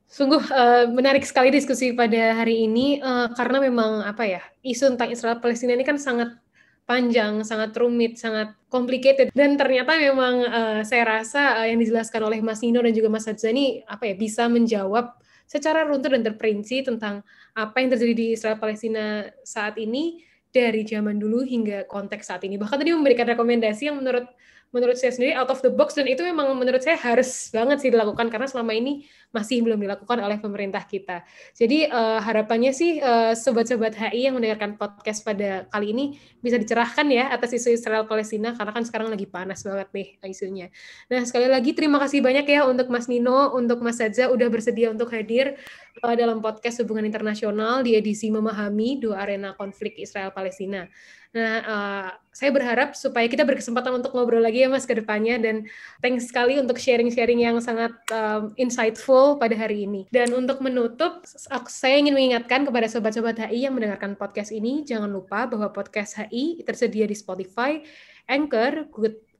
sungguh uh, menarik sekali diskusi pada hari ini uh, karena memang apa ya isu tentang Israel Palestina ini kan sangat panjang, sangat rumit, sangat complicated dan ternyata memang uh, saya rasa uh, yang dijelaskan oleh Mas Nino dan juga Mas Hadzani apa ya bisa menjawab secara runtut dan terperinci tentang apa yang terjadi di Israel Palestina saat ini dari zaman dulu hingga konteks saat ini. Bahkan tadi memberikan rekomendasi yang menurut menurut saya sendiri out of the box dan itu memang menurut saya harus banget sih dilakukan karena selama ini masih belum dilakukan oleh pemerintah kita. Jadi uh, harapannya sih uh, sobat-sobat HI yang mendengarkan podcast pada kali ini bisa dicerahkan ya atas isu Israel Palestina karena kan sekarang lagi panas banget nih isunya. Nah sekali lagi terima kasih banyak ya untuk Mas Nino, untuk Mas Saja udah bersedia untuk hadir uh, dalam podcast hubungan internasional di edisi memahami dua arena konflik Israel Palestina. Nah, uh, saya berharap supaya kita berkesempatan untuk ngobrol lagi ya Mas ke depannya dan thanks sekali untuk sharing-sharing yang sangat um, insightful pada hari ini. Dan untuk menutup, saya ingin mengingatkan kepada sobat-sobat HI yang mendengarkan podcast ini, jangan lupa bahwa podcast HI tersedia di Spotify, Anchor,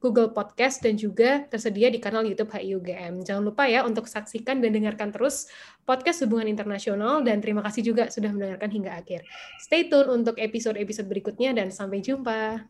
Google Podcast, dan juga tersedia di kanal YouTube HIUGM. Jangan lupa ya untuk saksikan dan dengarkan terus podcast hubungan internasional, dan terima kasih juga sudah mendengarkan hingga akhir. Stay tune untuk episode-episode berikutnya, dan sampai jumpa.